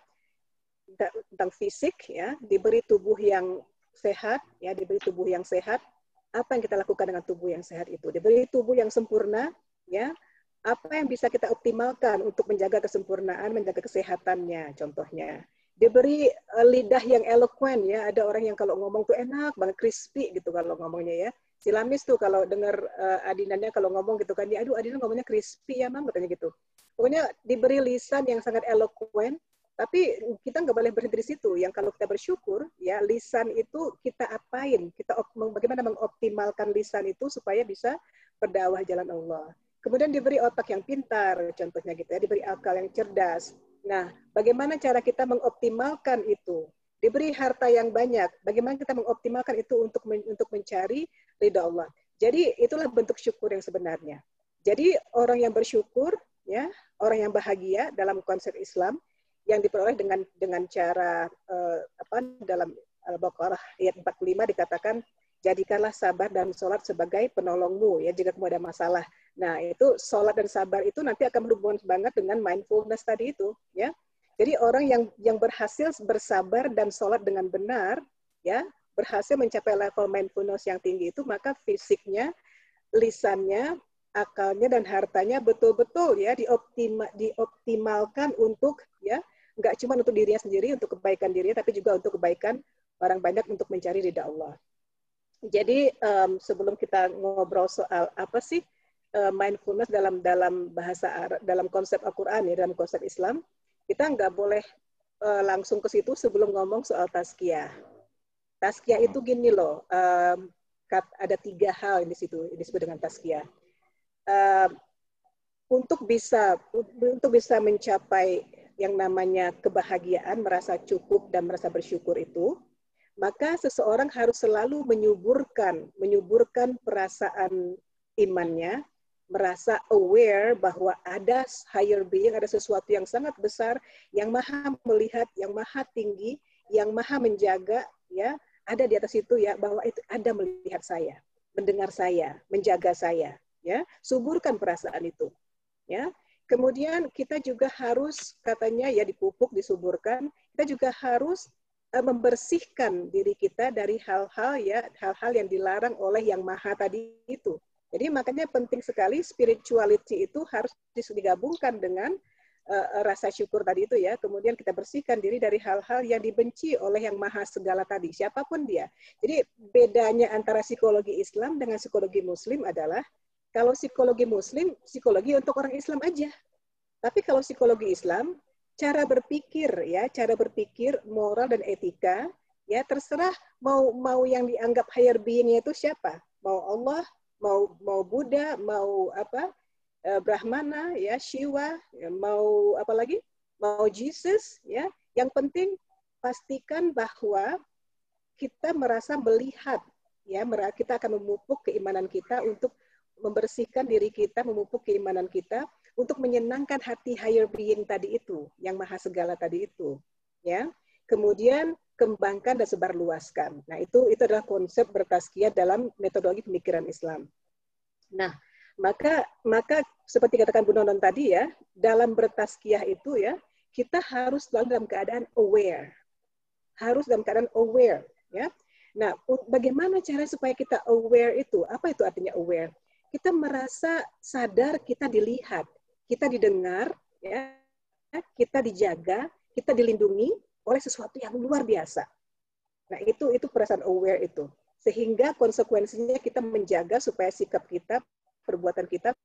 tentang fisik ya diberi tubuh yang sehat ya diberi tubuh yang sehat apa yang kita lakukan dengan tubuh yang sehat itu diberi tubuh yang sempurna ya apa yang bisa kita optimalkan untuk menjaga kesempurnaan menjaga kesehatannya contohnya diberi uh, lidah yang eloquent ya. Ada orang yang kalau ngomong tuh enak banget, crispy gitu kalau ngomongnya ya. Si Lamis tuh kalau dengar uh, adinannya kalau ngomong gitu kan, dia aduh adinan ngomongnya crispy ya mam katanya gitu. Pokoknya diberi lisan yang sangat eloquent, tapi kita nggak boleh berhenti di situ. Yang kalau kita bersyukur, ya lisan itu kita apain? Kita bagaimana mengoptimalkan lisan itu supaya bisa berdakwah jalan Allah. Kemudian diberi otak yang pintar, contohnya gitu ya, diberi akal yang cerdas. Nah, bagaimana cara kita mengoptimalkan itu? diberi harta yang banyak, bagaimana kita mengoptimalkan itu untuk men untuk mencari ridha Allah. Jadi itulah bentuk syukur yang sebenarnya. Jadi orang yang bersyukur, ya, orang yang bahagia dalam konsep Islam yang diperoleh dengan dengan cara uh, apa dalam Al-Baqarah ayat 45 dikatakan jadikanlah sabar dan sholat sebagai penolongmu ya jika kamu ada masalah. Nah itu sholat dan sabar itu nanti akan berhubungan banget dengan mindfulness tadi itu ya jadi orang yang yang berhasil bersabar dan sholat dengan benar, ya berhasil mencapai level mindfulness yang tinggi itu, maka fisiknya, lisannya, akalnya dan hartanya betul-betul ya dioptima, dioptimalkan untuk ya nggak cuma untuk dirinya sendiri, untuk kebaikan dirinya, tapi juga untuk kebaikan orang banyak untuk mencari ridha Allah. Jadi um, sebelum kita ngobrol soal apa sih uh, mindfulness dalam dalam bahasa Arab, dalam konsep Al-Quran ya, dalam konsep Islam, kita nggak boleh uh, langsung ke situ sebelum ngomong soal taskiah. Taskiah itu gini loh, um, ada tiga hal di situ disebut dengan taskiah. Uh, untuk bisa untuk bisa mencapai yang namanya kebahagiaan, merasa cukup dan merasa bersyukur itu, maka seseorang harus selalu menyuburkan menyuburkan perasaan imannya merasa aware bahwa ada higher being, ada sesuatu yang sangat besar, yang maha melihat, yang maha tinggi, yang maha menjaga, ya ada di atas itu ya bahwa itu ada melihat saya, mendengar saya, menjaga saya, ya suburkan perasaan itu, ya. Kemudian kita juga harus katanya ya dipupuk, disuburkan, kita juga harus uh, membersihkan diri kita dari hal-hal ya hal-hal yang dilarang oleh yang maha tadi itu jadi makanya penting sekali spirituality itu harus digabungkan dengan uh, rasa syukur tadi itu ya. Kemudian kita bersihkan diri dari hal-hal yang dibenci oleh yang maha segala tadi, siapa pun dia. Jadi bedanya antara psikologi Islam dengan psikologi Muslim adalah kalau psikologi Muslim, psikologi untuk orang Islam aja. Tapi kalau psikologi Islam, cara berpikir ya, cara berpikir moral dan etika ya terserah mau mau yang dianggap higher being itu siapa mau Allah mau mau Buddha, mau apa uh, Brahmana, ya Shiva, ya, mau apa lagi, mau Jesus, ya. Yang penting pastikan bahwa kita merasa melihat, ya, kita akan memupuk keimanan kita untuk membersihkan diri kita, memupuk keimanan kita untuk menyenangkan hati higher being tadi itu, yang maha segala tadi itu, ya. Kemudian kembangkan dan sebarluaskan. Nah, itu itu adalah konsep bertaskiah dalam metodologi pemikiran Islam. Nah, maka maka seperti katakan Bu Nonon tadi ya, dalam bertaskiah itu ya, kita harus selalu dalam keadaan aware. Harus dalam keadaan aware, ya. Nah, bagaimana cara supaya kita aware itu? Apa itu artinya aware? Kita merasa sadar kita dilihat, kita didengar, ya, kita dijaga, kita dilindungi, oleh sesuatu yang luar biasa. Nah, itu itu perasaan aware itu. Sehingga konsekuensinya kita menjaga supaya sikap kita, perbuatan kita,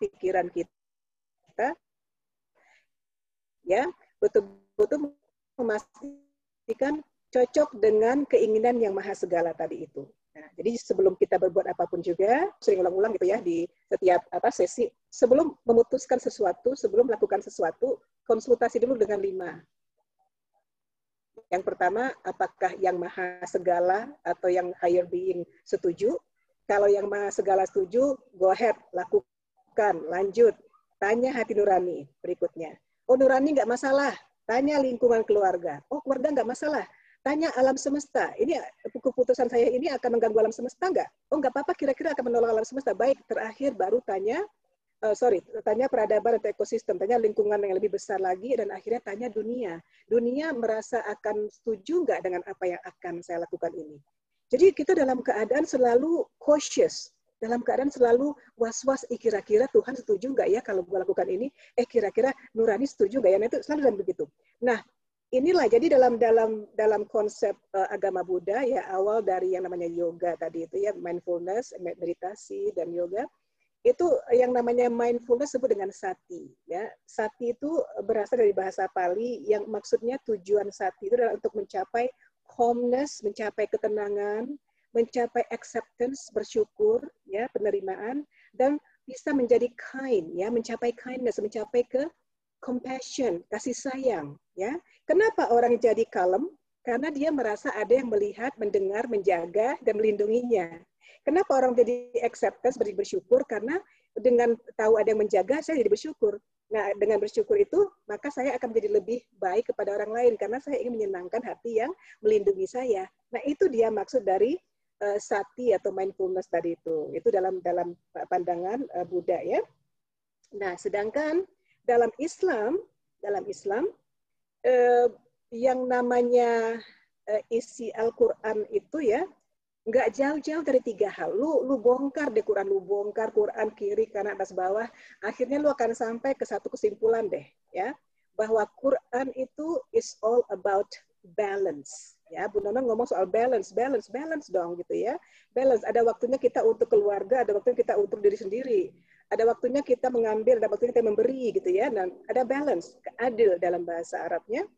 pikiran kita ya, betul-betul memastikan cocok dengan keinginan yang maha segala tadi itu. Nah, jadi sebelum kita berbuat apa pun juga, sering ulang-ulang gitu ya di setiap apa sesi, sebelum memutuskan sesuatu, sebelum melakukan sesuatu, konsultasi dulu dengan lima yang pertama, apakah yang maha segala atau yang higher being setuju? Kalau yang maha segala setuju, go ahead, lakukan, lanjut. Tanya hati nurani berikutnya. Oh nurani nggak masalah, tanya lingkungan keluarga. Oh keluarga nggak masalah, tanya alam semesta. Ini keputusan saya ini akan mengganggu alam semesta nggak? Oh nggak apa-apa, kira-kira akan menolong alam semesta. Baik, terakhir baru tanya uh, sorry, tanya peradaban atau ekosistem, tanya lingkungan yang lebih besar lagi, dan akhirnya tanya dunia. Dunia merasa akan setuju nggak dengan apa yang akan saya lakukan ini. Jadi kita dalam keadaan selalu cautious, dalam keadaan selalu was-was, eh, kira-kira Tuhan setuju nggak ya kalau gue lakukan ini? Eh kira-kira Nurani setuju nggak ya? Nah, itu selalu dan begitu. Nah, inilah jadi dalam dalam dalam konsep uh, agama Buddha ya awal dari yang namanya yoga tadi itu ya mindfulness, meditasi dan yoga itu yang namanya mindfulness disebut dengan sati ya. Sati itu berasal dari bahasa Pali yang maksudnya tujuan sati itu adalah untuk mencapai calmness, mencapai ketenangan, mencapai acceptance, bersyukur, ya, penerimaan dan bisa menjadi kind ya, mencapai kindness, mencapai ke compassion, kasih sayang, ya. Kenapa orang jadi kalem? Karena dia merasa ada yang melihat, mendengar, menjaga, dan melindunginya. Kenapa orang jadi acceptance, bersyukur? Karena dengan tahu ada yang menjaga, saya jadi bersyukur. Nah, dengan bersyukur itu, maka saya akan menjadi lebih baik kepada orang lain, karena saya ingin menyenangkan hati yang melindungi saya. Nah, itu dia maksud dari uh, sati atau mindfulness tadi itu. Itu dalam dalam pandangan uh, Buddha ya. Nah, sedangkan dalam Islam, dalam Islam eh, yang namanya eh, isi Al-Qur'an itu ya nggak jauh-jauh dari tiga hal. Lu lu bongkar deh Quran, lu bongkar Quran kiri, kanan, atas, bawah. Akhirnya lu akan sampai ke satu kesimpulan deh, ya, bahwa Quran itu is all about balance. Ya, Bu Nona ngomong soal balance, balance, balance dong gitu ya. Balance. Ada waktunya kita untuk keluarga, ada waktunya kita untuk diri sendiri ada waktunya kita mengambil, ada waktunya kita memberi gitu ya. Dan ada balance, adil dalam bahasa Arabnya.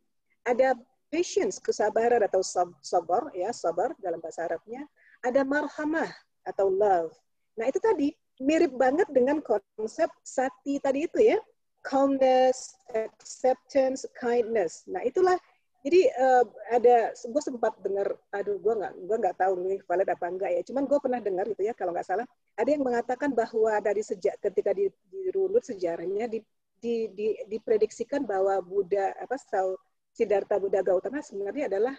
Ada patience, kesabaran atau sabar ya, sabar dalam bahasa Arabnya. Ada marhamah atau love. Nah, itu tadi mirip banget dengan konsep sati tadi itu ya. Calmness, acceptance, kindness. Nah, itulah jadi uh, ada gue sempat dengar aduh gue nggak gue nggak tahu ini valid apa enggak ya cuman gue pernah dengar gitu ya kalau nggak salah ada yang mengatakan bahwa dari sejak ketika di, dirunut sejarahnya di, di, di, diprediksikan bahwa Buddha apa Siddhartha Buddha Gautama sebenarnya adalah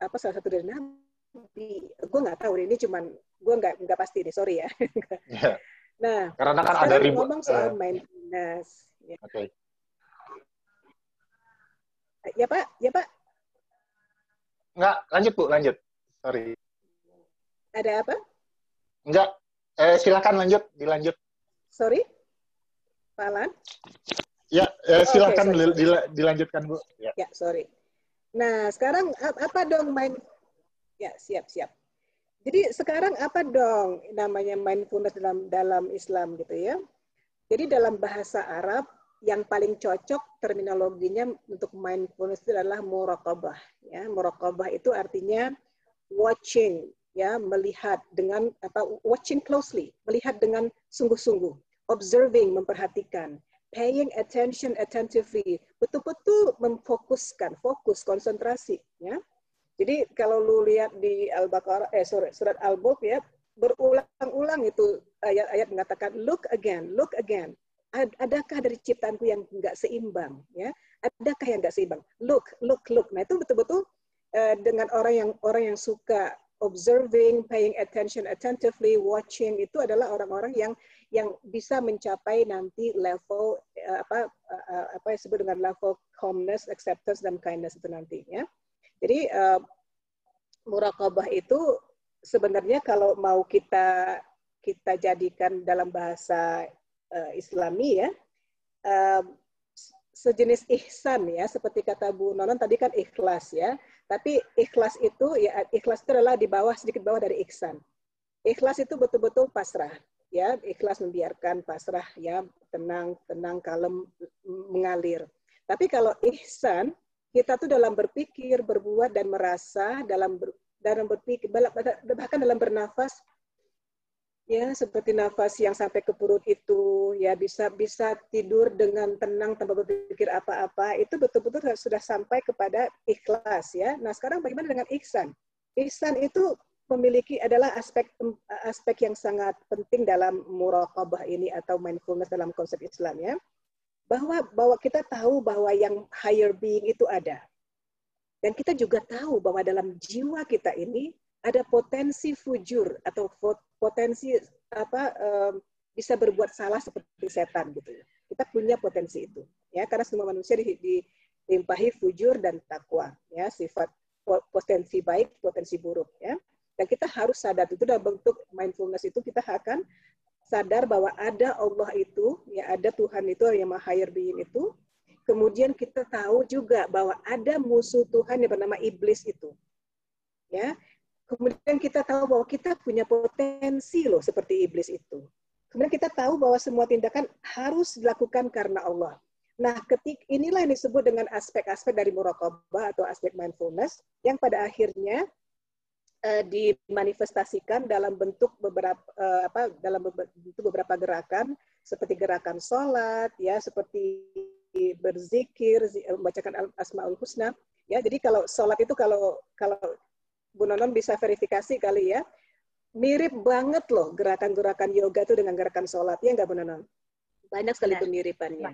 apa salah satu dari nabi gue nggak tahu ini cuman gue nggak nggak pasti nih sorry ya yeah. nah karena kan ada ribu ngomong soal uh, mindfulness ya. Okay. ya pak ya pak Enggak, lanjut Bu, lanjut. Sorry. Ada apa? Enggak, eh, silakan lanjut, dilanjut. Sorry, Pak Alan? Ya, eh, silakan okay, dil dilanjutkan Bu. Ya. ya, sorry. Nah, sekarang apa dong main? Ya, siap, siap. Jadi sekarang apa dong namanya mindfulness dalam dalam Islam gitu ya? Jadi dalam bahasa Arab yang paling cocok terminologinya untuk mindfulness itu adalah muraqabah ya. Muraqabah itu artinya watching ya melihat dengan apa watching closely melihat dengan sungguh-sungguh observing memperhatikan paying attention attentively betul-betul memfokuskan fokus konsentrasi ya. Jadi kalau lu lihat di al-baqarah eh sorry, surat al-mulk ya berulang-ulang itu ayat-ayat mengatakan look again look again adakah dari ciptaanku yang nggak seimbang ya? Adakah yang nggak seimbang? Look look look. Nah itu betul-betul uh, dengan orang yang orang yang suka observing paying attention attentively watching itu adalah orang-orang yang yang bisa mencapai nanti level uh, apa uh, apa yang disebut dengan level calmness acceptance dan kindness itu nanti ya. Jadi uh, muraqabah itu sebenarnya kalau mau kita kita jadikan dalam bahasa uh, Islami ya. Uh, sejenis ihsan ya seperti kata Bu Nonon tadi kan ikhlas ya. Tapi ikhlas itu ya ikhlas itu adalah di bawah sedikit bawah dari ihsan. Ikhlas itu betul-betul pasrah ya. Ikhlas membiarkan pasrah ya tenang tenang kalem mengalir. Tapi kalau ihsan kita tuh dalam berpikir berbuat dan merasa dalam ber, dalam berpikir bahkan dalam bernafas ya seperti nafas yang sampai ke perut itu ya bisa bisa tidur dengan tenang tanpa berpikir apa-apa itu betul-betul sudah sampai kepada ikhlas ya. Nah sekarang bagaimana dengan ihsan? Ihsan itu memiliki adalah aspek aspek yang sangat penting dalam muraqabah ini atau mindfulness dalam konsep Islam ya. Bahwa bahwa kita tahu bahwa yang higher being itu ada. Dan kita juga tahu bahwa dalam jiwa kita ini ada potensi fujur atau potensi apa bisa berbuat salah seperti setan gitu ya. Kita punya potensi itu ya karena semua manusia di, di, dilimpahi fujur dan takwa ya sifat potensi baik potensi buruk ya dan kita harus sadar itu dalam bentuk mindfulness itu kita akan sadar bahwa ada Allah itu ya ada Tuhan itu yang maha higher itu kemudian kita tahu juga bahwa ada musuh Tuhan yang bernama iblis itu. Ya. Kemudian kita tahu bahwa kita punya potensi loh seperti iblis itu. Kemudian kita tahu bahwa semua tindakan harus dilakukan karena Allah. Nah, ketik inilah yang disebut dengan aspek-aspek dari muraqabah atau aspek mindfulness yang pada akhirnya uh, dimanifestasikan dalam bentuk beberapa uh, apa dalam bentuk beberapa gerakan seperti gerakan sholat ya seperti berzikir membacakan asmaul husna ya jadi kalau sholat itu kalau kalau Bu Nonon bisa verifikasi kali ya. Mirip banget loh gerakan-gerakan yoga itu dengan gerakan sholat. Ya nggak Bu Nonon? Banyak sekali kemiripannya.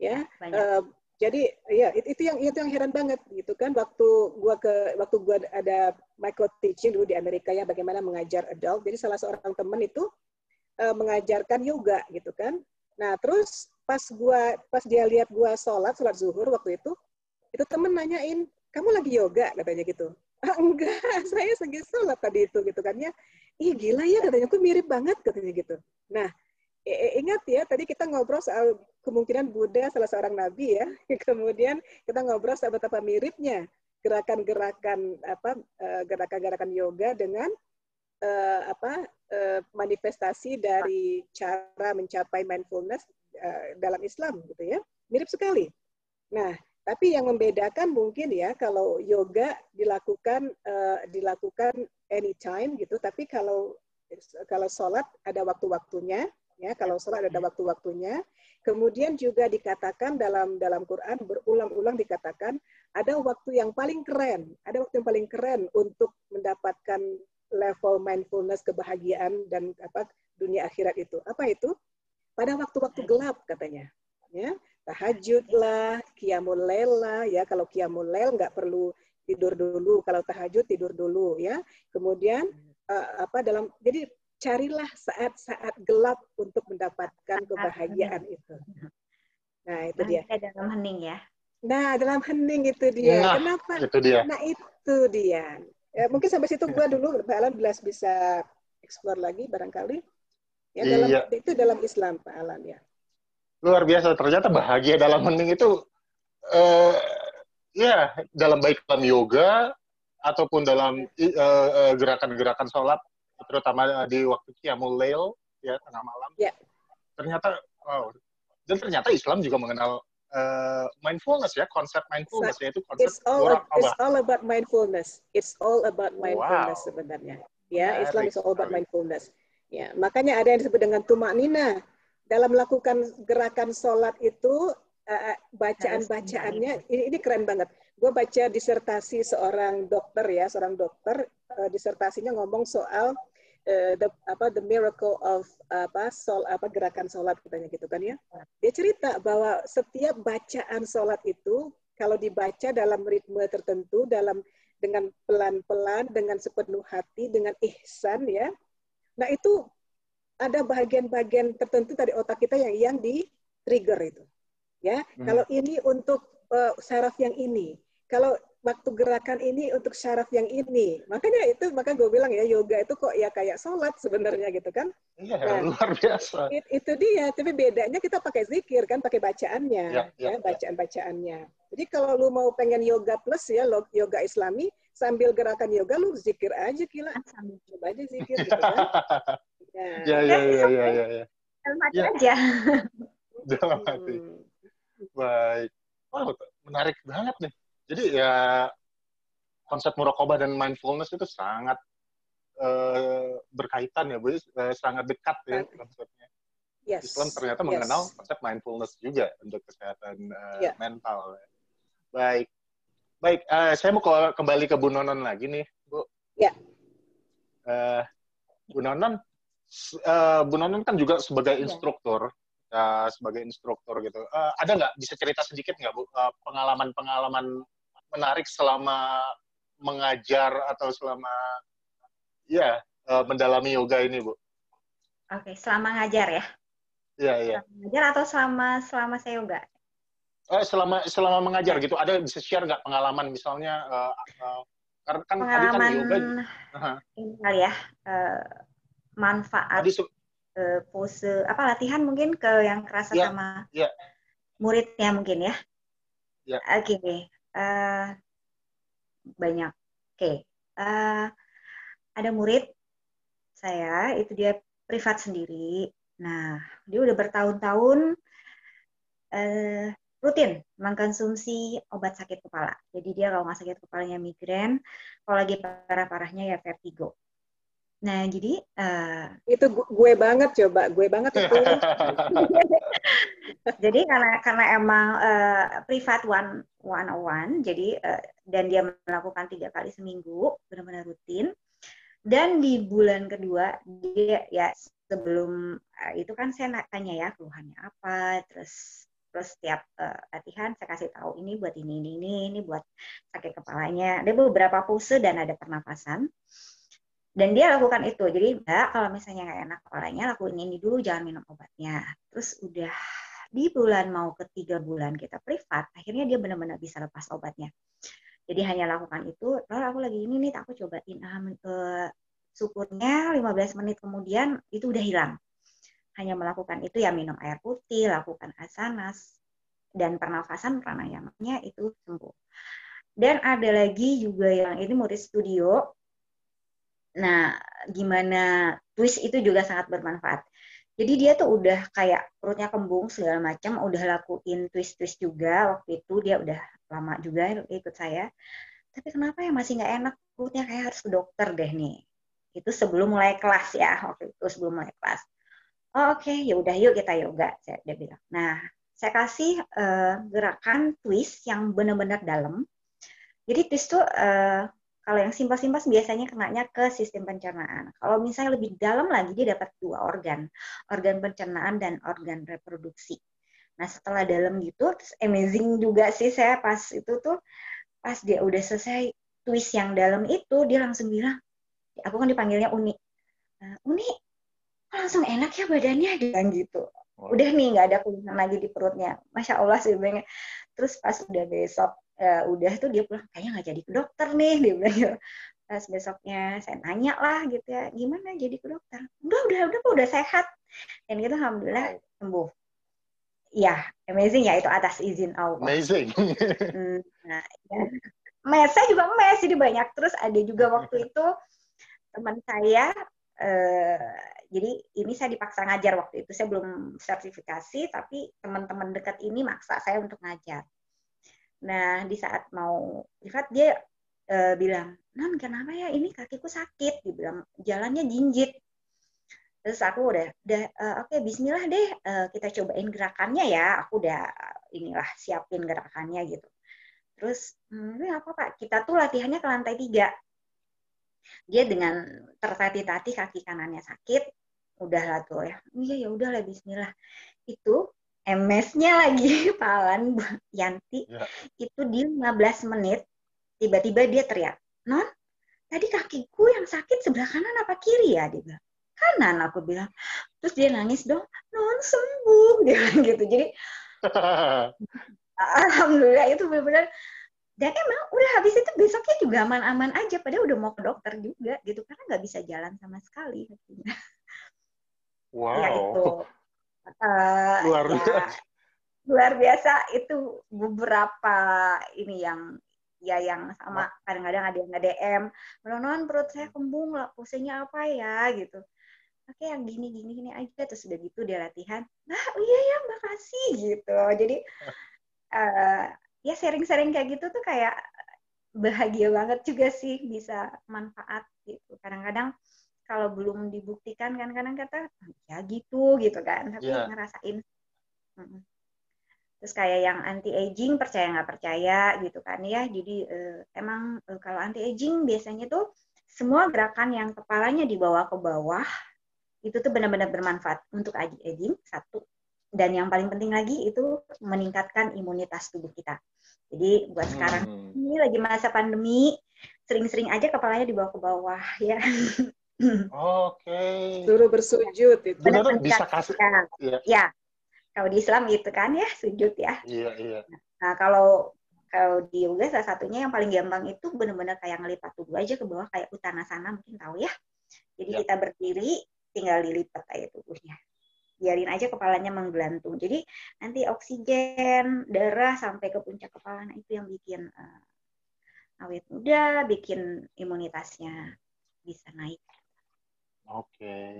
Ya. Uh, jadi ya itu, itu yang itu yang heran banget gitu kan waktu gua ke waktu gua ada micro teaching dulu di Amerika ya bagaimana mengajar adult jadi salah seorang teman itu uh, mengajarkan yoga gitu kan nah terus pas gua pas dia lihat gua sholat sholat zuhur waktu itu itu temen nanyain kamu lagi yoga katanya gitu enggak saya segi sholat tadi itu gitu kan. Ya ih gila ya katanya. Aku mirip banget katanya gitu. Nah ingat ya tadi kita ngobrol soal kemungkinan Buddha salah seorang nabi ya. Kemudian kita ngobrol soal betapa miripnya gerakan-gerakan apa eh, gerakan-gerakan yoga dengan uh, apa uh, manifestasi dari cara mencapai mindfulness uh, dalam Islam gitu ya. Mirip sekali. Nah tapi yang membedakan mungkin ya kalau yoga dilakukan uh, dilakukan anytime gitu, tapi kalau kalau sholat ada waktu-waktunya, ya kalau sholat ada waktu-waktunya. Kemudian juga dikatakan dalam dalam Quran berulang-ulang dikatakan ada waktu yang paling keren, ada waktu yang paling keren untuk mendapatkan level mindfulness kebahagiaan dan apa dunia akhirat itu. Apa itu? Pada waktu-waktu gelap katanya. Ya, tahajud lah, kiamul lah, ya kalau kiamul lel nggak perlu tidur dulu, kalau tahajud tidur dulu ya. Kemudian uh, apa dalam jadi carilah saat-saat gelap untuk mendapatkan kebahagiaan itu. Nah itu dia. Dalam hening ya. Nah dalam hening itu dia. Nah, Kenapa? Itu dia. Nah itu dia. Ya, mungkin sampai situ gua dulu Pak Alan belas bisa explore lagi barangkali. Ya dalam iya. itu dalam Islam Pak Alan ya luar biasa. Ternyata bahagia dalam hening itu uh, ya dalam baik dalam yoga ataupun dalam uh, gerakan-gerakan sholat terutama di waktu qiyamul lail ya tengah malam. Yeah. ternyata wow. Dan ternyata Islam juga mengenal uh, mindfulness ya konsep mindfulness so, yaitu konsep it's all, it's all about mindfulness. It's all about mindfulness wow. sebenarnya. Ya yeah, Islam is all about mindfulness. Ya makanya ada yang disebut dengan tumak nina dalam melakukan gerakan sholat itu uh, bacaan-bacaannya ini, ini keren banget. Gue baca disertasi seorang dokter ya, seorang dokter uh, disertasinya ngomong soal uh, the apa the miracle of apa sol apa gerakan sholat katanya gitu kan ya. Dia cerita bahwa setiap bacaan sholat itu kalau dibaca dalam ritme tertentu, dalam dengan pelan-pelan, dengan sepenuh hati, dengan ihsan ya. Nah itu ada bagian-bagian tertentu dari otak kita yang yang di trigger itu. Ya, hmm. kalau ini untuk uh, saraf yang ini, kalau waktu gerakan ini untuk syaraf yang ini. Makanya itu maka gue bilang ya yoga itu kok ya kayak sholat sebenarnya gitu kan. Iya, nah, luar biasa. It, itu dia, tapi bedanya kita pakai zikir kan, pakai bacaannya, ya, ya, ya, ya. bacaan-bacaannya. Jadi kalau lu mau pengen yoga plus ya, yoga islami, sambil gerakan yoga lu zikir aja gila. Coba aja zikir gitu kan. Ya, ya, ya, ya, ya, ya. Dalam hati ya. aja. Dalam hati. Hmm. Baik. Wow, menarik banget nih. Jadi ya konsep murokobah dan mindfulness itu sangat uh, berkaitan ya, Bu. Uh, sangat dekat ya konsepnya. Yes. Islam ternyata yes. mengenal konsep mindfulness juga untuk kesehatan uh, yeah. mental. Baik. Baik, uh, saya mau kembali ke Bu Nonon lagi nih, Bu. Ya. Yeah. Uh, Bu Nonon, uh, Bu Nonon kan juga sebagai iya. instruktur, ya. uh, sebagai instruktur gitu. Uh, ada nggak bisa cerita sedikit nggak Bu pengalaman-pengalaman uh, menarik selama mengajar atau selama ya uh, mendalami yoga ini Bu? Oke, selama ngajar ya? Iya iya. Ngajar atau selama selama saya yoga? Eh, selama selama mengajar gitu, ada bisa share nggak pengalaman misalnya? Uh, uh, karena kan pengalaman tadi kan yoga, uh, ini kali ya. Uh, manfaat Tadi, uh, pose apa latihan mungkin ke yang kerasa ya, sama ya. muridnya mungkin ya. Ya. Oke, okay. uh, eh, banyak. Oke, okay. uh, eh, ada murid saya itu dia privat sendiri. Nah, dia udah bertahun-tahun uh, rutin mengkonsumsi obat sakit kepala. Jadi dia kalau nggak sakit kepalanya migrain, kalau lagi parah-parahnya ya vertigo. Nah, jadi uh, itu gue banget coba, gue banget itu. jadi karena karena emang uh, privat one one on one, jadi uh, dan dia melakukan tiga kali seminggu, benar-benar rutin. Dan di bulan kedua dia ya sebelum uh, itu kan saya tanya ya keluhannya apa, terus terus setiap uh, latihan saya kasih tahu ini buat ini ini ini ini buat sakit kepalanya. Ada beberapa pulse dan ada pernapasan dan dia lakukan itu. Jadi enggak kalau misalnya nggak enak kepalanya lakuin ini dulu jangan minum obatnya. Terus udah di bulan mau ketiga bulan kita privat akhirnya dia benar-benar bisa lepas obatnya. Jadi hanya lakukan itu lalu aku lagi ini nih aku cobain ah, uh, syukurnya 15 menit kemudian itu udah hilang. Hanya melakukan itu ya minum air putih lakukan asanas dan pernafasan pranayamanya itu sembuh. Dan ada lagi juga yang ini murid studio Nah, gimana twist itu juga sangat bermanfaat. Jadi dia tuh udah kayak perutnya kembung segala macam, udah lakuin twist-twist juga waktu itu dia udah lama juga ikut saya. Tapi kenapa ya masih nggak enak perutnya kayak harus ke dokter deh nih. Itu sebelum mulai kelas ya waktu itu sebelum mulai kelas. Oh, Oke, okay, ya udah yuk kita yoga, saya dia bilang. Nah, saya kasih uh, gerakan twist yang benar-benar dalam. Jadi twist tuh uh, kalau yang simpas-simpas biasanya kenanya ke sistem pencernaan. Kalau misalnya lebih dalam lagi dia dapat dua organ, organ pencernaan dan organ reproduksi. Nah setelah dalam gitu, terus amazing juga sih saya pas itu tuh pas dia udah selesai twist yang dalam itu dia langsung bilang, aku kan dipanggilnya Uni, uh, Uni langsung enak ya badannya dia gitu. Udah nih nggak ada keluhan lagi di perutnya, masya Allah sih Terus pas udah besok uh, udah tuh dia pulang kayaknya nggak jadi ke dokter nih dia bilang gitu. pas besoknya saya nanya lah gitu ya gimana jadi ke dokter? Udah udah udah udah sehat. Dan gitu alhamdulillah sembuh. Ya amazing ya itu atas izin Allah. Amazing. Hmm, nah ya. mes saya juga mes jadi banyak. Terus ada juga waktu itu teman saya eh, jadi ini saya dipaksa ngajar waktu itu. Saya belum sertifikasi tapi teman-teman dekat ini maksa saya untuk ngajar Nah, di saat mau privat dia uh, bilang, "Non, kenapa ya ini kakiku sakit?" Dia bilang, "Jalannya jinjit." Terus aku udah, udah uh, oke, okay, Bismillah deh, uh, kita cobain gerakannya ya. Aku udah inilah siapin gerakannya gitu. Terus, hmm, apa pak? Kita tuh latihannya ke lantai tiga. Dia dengan tertati-tati kaki kanannya sakit, udah lah tuh ya. Iya ya udah lah Bismillah. Itu MS-nya lagi Palan Yanti. Ya. itu di 15 menit tiba-tiba dia teriak non tadi kakiku yang sakit sebelah kanan apa kiri ya? Dia bilang kanan aku bilang. Terus dia nangis dong non sembuh. Dia bilang gitu. Jadi alhamdulillah itu benar-benar. Dan emang udah habis itu besoknya juga aman-aman aja. Padahal udah mau ke dokter juga gitu karena nggak bisa jalan sama sekali wow ya itu Uh, luar ya, biasa. Luar biasa itu beberapa ini yang ya yang sama kadang-kadang ada yang nge-DM, non perut saya kembung lah, pusingnya apa ya gitu. Oke yang gini gini gini aja terus udah gitu dia latihan. Nah oh iya ya makasih gitu. Jadi uh, ya sharing-sharing kayak gitu tuh kayak bahagia banget juga sih bisa manfaat gitu. Kadang-kadang kalau belum dibuktikan kan kadang kata ya gitu gitu kan tapi yeah. ngerasain terus kayak yang anti aging percaya nggak percaya gitu kan ya. Jadi eh, emang eh, kalau anti aging biasanya tuh semua gerakan yang kepalanya dibawa ke bawah itu tuh benar-benar bermanfaat untuk anti aging satu. Dan yang paling penting lagi itu meningkatkan imunitas tubuh kita. Jadi buat sekarang hmm. ini lagi masa pandemi sering-sering aja kepalanya dibawa ke bawah ya Oke. Okay. Suruh bersujud itu. Benar bisa kasih. Ya. ya. Kalau di Islam itu kan ya sujud ya. Iya iya. Nah kalau kalau di yoga salah satunya yang paling gampang itu benar-benar kayak ngelipat tubuh aja ke bawah kayak utanasana mungkin tahu ya. Jadi ya. kita berdiri tinggal dilipat kayak tubuhnya. biarin aja kepalanya menggelantung. Jadi nanti oksigen darah sampai ke puncak kepala nah itu yang bikin uh, awet muda, bikin imunitasnya bisa naik. Oke. Okay.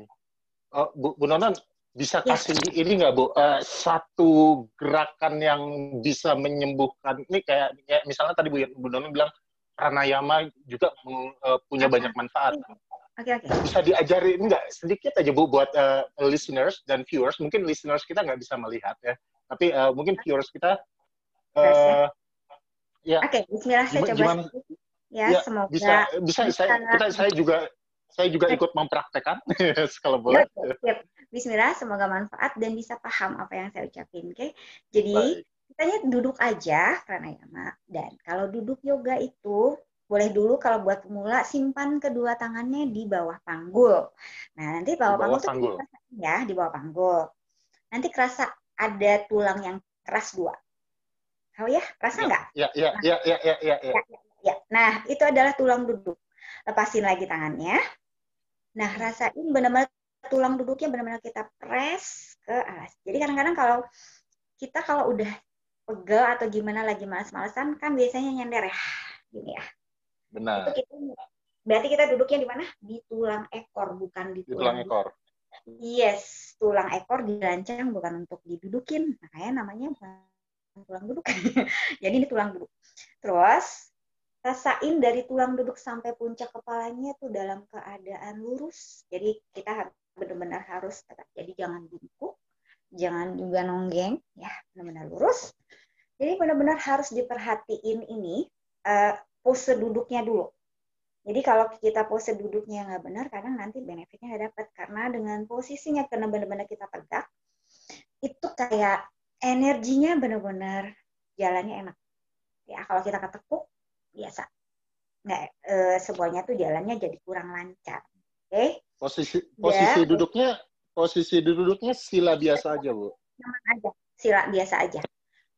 Oh, Bu, Bu Nonon, bisa ya. kasih ini nggak Bu, uh, satu gerakan yang bisa menyembuhkan, ini kayak, kayak misalnya tadi Bu, Bu Nonon bilang pranayama juga uh, punya banyak manfaat. Oke, okay, oke. Okay. Bisa diajarin nggak sedikit aja Bu buat uh, listeners dan viewers, mungkin listeners kita nggak bisa melihat ya, tapi uh, mungkin viewers kita uh, ya. Oke, okay, Bismillah saya coba. Gimana, ya, ya, semoga bisa bisa, bisa saya, kita, saya juga saya juga ikut mempraktekkan kalau boleh. Yep, Bismillah, semoga manfaat dan bisa paham apa yang saya ucapin. Oke, okay? jadi kita duduk aja pranayama dan kalau duduk yoga itu boleh dulu kalau buat pemula simpan kedua tangannya di bawah panggul. Nah nanti bawah, bawah panggul, panggul. ya di bawah panggul. Nanti kerasa ada tulang yang keras dua. Tahu ya? Rasa nggak? Ya, ya, ya, ya, ya, ya, ya, ya. ya. Nah itu adalah tulang duduk. Lepasin lagi tangannya. Nah, rasain benar-benar tulang duduknya benar-benar kita press ke atas. Jadi kadang-kadang kalau kita kalau udah pegel atau gimana lagi malas-malasan kan biasanya nyender ya. Gini ya. Benar. Itu kita, berarti kita duduknya di mana? Di tulang ekor, bukan di tulang, di tulang ekor. Yes, tulang ekor dirancang bukan untuk didudukin. Makanya namanya bukan tulang duduk. Jadi ini tulang duduk. Terus rasain dari tulang duduk sampai puncak kepalanya tuh dalam keadaan lurus. Jadi kita benar-benar harus tetap. Jadi jangan bungkuk, jangan juga nonggeng, ya benar-benar lurus. Jadi benar-benar harus diperhatiin ini uh, pose duduknya dulu. Jadi kalau kita pose duduknya nggak benar, kadang nanti benefitnya nggak dapat karena dengan posisinya karena benar-benar kita tegak, itu kayak energinya benar-benar jalannya enak. Ya kalau kita ketekuk, biasa nggak e, semuanya tuh jalannya jadi kurang lancar oke okay? posisi posisi ya. duduknya posisi duduknya sila biasa aja bu nyaman aja sila biasa aja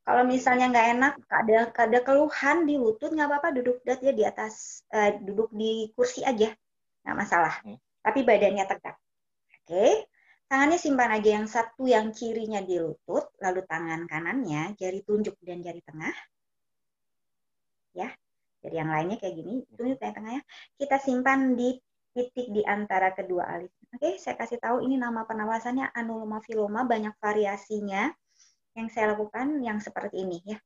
kalau misalnya nggak enak ada ada keluhan di lutut nggak apa-apa duduk dia di atas eh, duduk di kursi aja nggak masalah hmm. tapi badannya tegak oke okay? tangannya simpan aja yang satu yang kirinya di lutut lalu tangan kanannya jari tunjuk dan jari tengah ya jadi yang lainnya kayak gini, tunjuk tengah-tengahnya. Kita simpan di titik di antara kedua alis. Oke, saya kasih tahu ini nama penawasannya anuloma filoma, banyak variasinya yang saya lakukan yang seperti ini ya.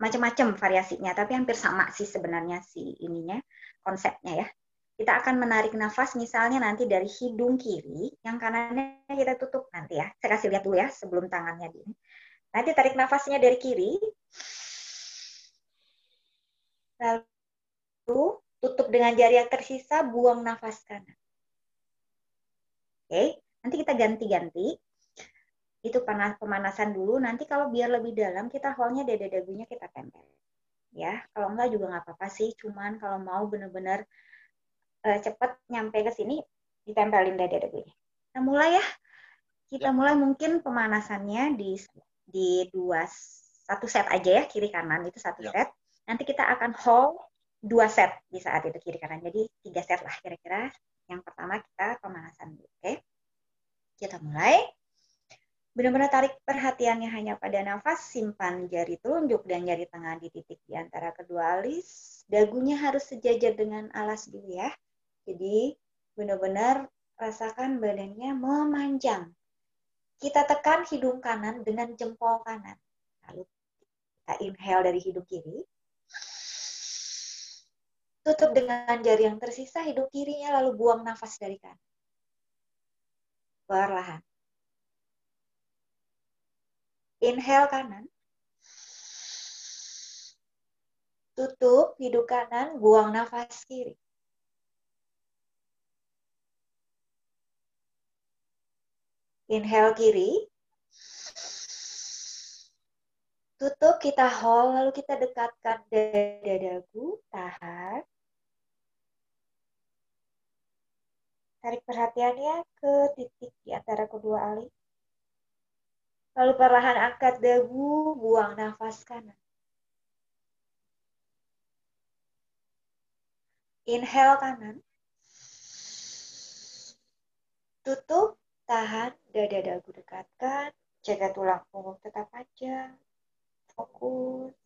Macam-macam variasinya, tapi hampir sama sih sebenarnya si ininya, konsepnya ya. Kita akan menarik nafas misalnya nanti dari hidung kiri, yang kanannya kita tutup nanti ya. Saya kasih lihat dulu ya sebelum tangannya di Nanti tarik nafasnya dari kiri. Lalu tutup dengan jari yang tersisa, buang nafas kanan. Oke, nanti kita ganti-ganti. Itu panas pemanasan dulu. Nanti kalau biar lebih dalam, kita holnya dada dagunya kita tempel. Ya, kalau enggak juga nggak apa-apa sih. Cuman kalau mau benar-benar uh, cepat nyampe ke sini, ditempelin dada dagunya. Kita mulai ya. Kita ya. mulai mungkin pemanasannya di di dua satu set aja ya kiri kanan itu satu ya. set. Nanti kita akan hold dua set di saat itu kiri kanan. Jadi tiga set lah kira-kira. Yang pertama kita pemanasan dulu. Oke. Kita mulai. Benar-benar tarik perhatiannya hanya pada nafas, simpan jari telunjuk dan jari tengah di titik di antara kedua alis. Dagunya harus sejajar dengan alas dulu ya. Jadi benar-benar rasakan badannya memanjang. Kita tekan hidung kanan dengan jempol kanan. Lalu kita inhale dari hidung kiri. Tutup dengan jari yang tersisa, hidung kirinya lalu buang nafas dari kanan. Perlahan. Inhale kanan. Tutup hidung kanan, buang nafas kiri. Inhale kiri. Tutup, kita hold, lalu kita dekatkan dada dagu, tahan. Tarik perhatiannya ke titik di antara kedua alis. Lalu perlahan angkat dagu, buang nafas kanan. Inhale kanan. Tutup, tahan, dada dagu dekatkan, jaga tulang punggung tetap aja, fokus.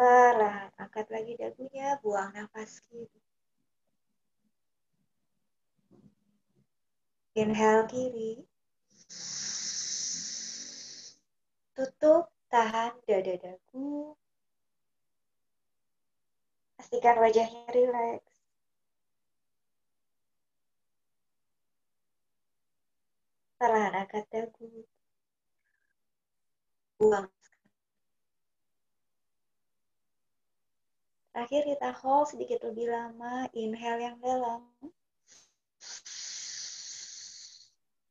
Perlahan, angkat lagi dagunya, buang nafas kiri. Inhale kiri. Tutup, tahan dada dagu. Pastikan wajahnya rileks. Perlahan angkat dagu. Buang. Terakhir kita hold sedikit lebih lama. Inhale yang dalam.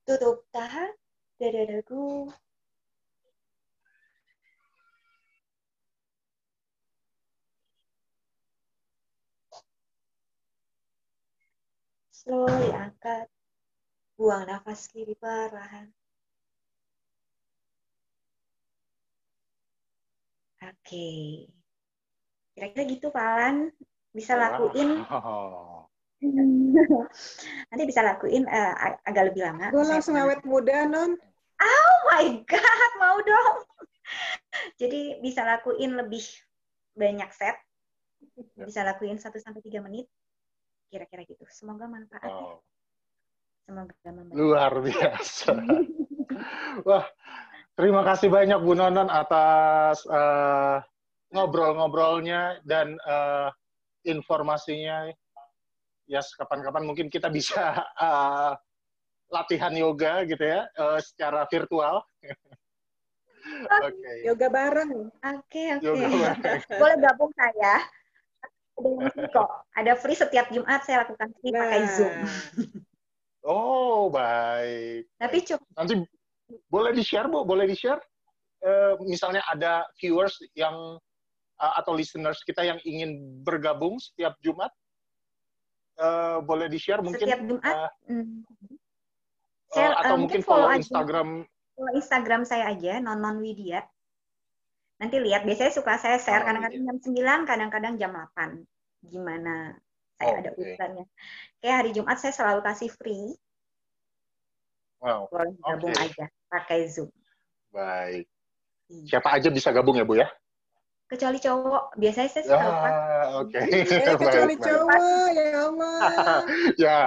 Tutup tahan. Dada dagu. Slowly angkat. Buang nafas kiri perlahan. Oke. Kira-kira gitu Pak Alan. Bisa lakuin. Nanti bisa lakuin uh, agak lebih lama. Gue langsung awet muda, Non. Oh my God, mau dong. Jadi bisa lakuin lebih banyak set. Bisa lakuin 1 sampai 3 menit kira-kira gitu. Semoga manfaat ya. wow. Semoga membantu. Luar biasa. Wah, terima kasih banyak Bu Nonon atas uh, ngobrol-ngobrolnya dan uh, informasinya. Ya, yes, kapan-kapan mungkin kita bisa uh, latihan yoga gitu ya, uh, secara virtual. Oke. Okay. Yoga bareng. Oke, okay, oke. Okay. Boleh gabung saya ada kok. Ada free setiap Jumat saya lakukan free nah. pakai Zoom. Oh, baik. Tapi cukup. Nanti boleh di-share, Bu? Boleh di-share? Uh, misalnya ada viewers yang atau listeners kita yang ingin bergabung setiap Jumat, uh, boleh di-share mungkin? Setiap Jumat? Uh, mm. saya, uh, atau uh, mungkin follow, follow Instagram. Follow Instagram saya aja, Nonon Widya. Nanti lihat, biasanya suka saya share kadang-kadang oh, jam 9, kadang-kadang jam 8. Gimana saya oh, ada urusannya. Kayak hari Jumat saya selalu kasih free. Wow. Boleh gabung okay. aja pakai Zoom. Baik. Iya. Siapa aja bisa gabung ya, Bu ya? Kecuali cowok. Biasanya saya suka ah, Oke. Okay. Eh, kecuali baik, cowok, baik. ya Allah. ya.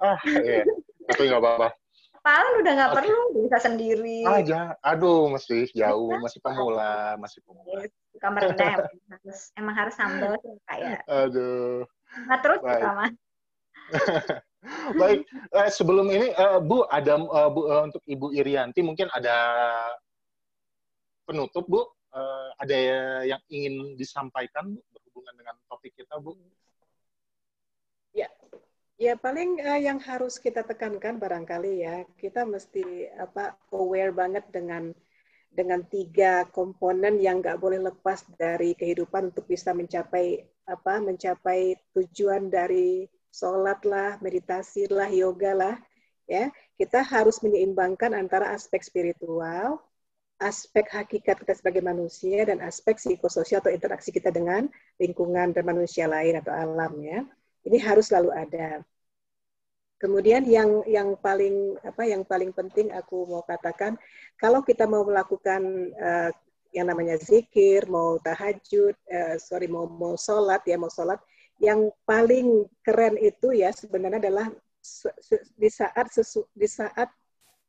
Ah, iya. Tapi nggak apa-apa. Paling udah nggak okay. perlu bisa sendiri. Aja, aduh masih jauh, masih pemula, masih pemula. Suka merendah, harus, emang harus sambal kayak. Aduh. Nggak terus sama. Baik, eh, sebelum ini uh, Bu ada uh, Bu uh, untuk Ibu Irianti mungkin ada penutup Bu, uh, ada yang ingin disampaikan Bu berhubungan dengan topik kita Bu? Ya, Ya paling uh, yang harus kita tekankan barangkali ya kita mesti apa aware banget dengan dengan tiga komponen yang nggak boleh lepas dari kehidupan untuk bisa mencapai apa mencapai tujuan dari sholat lah, meditasi lah, yoga lah ya kita harus menyeimbangkan antara aspek spiritual, aspek hakikat kita sebagai manusia dan aspek psikososial atau interaksi kita dengan lingkungan dan manusia lain atau alam ya. Ini harus selalu ada. Kemudian yang yang paling apa yang paling penting aku mau katakan kalau kita mau melakukan uh, yang namanya zikir, mau tahajud, uh, sorry mau mau sholat ya mau sholat, yang paling keren itu ya sebenarnya adalah di saat sesu, di saat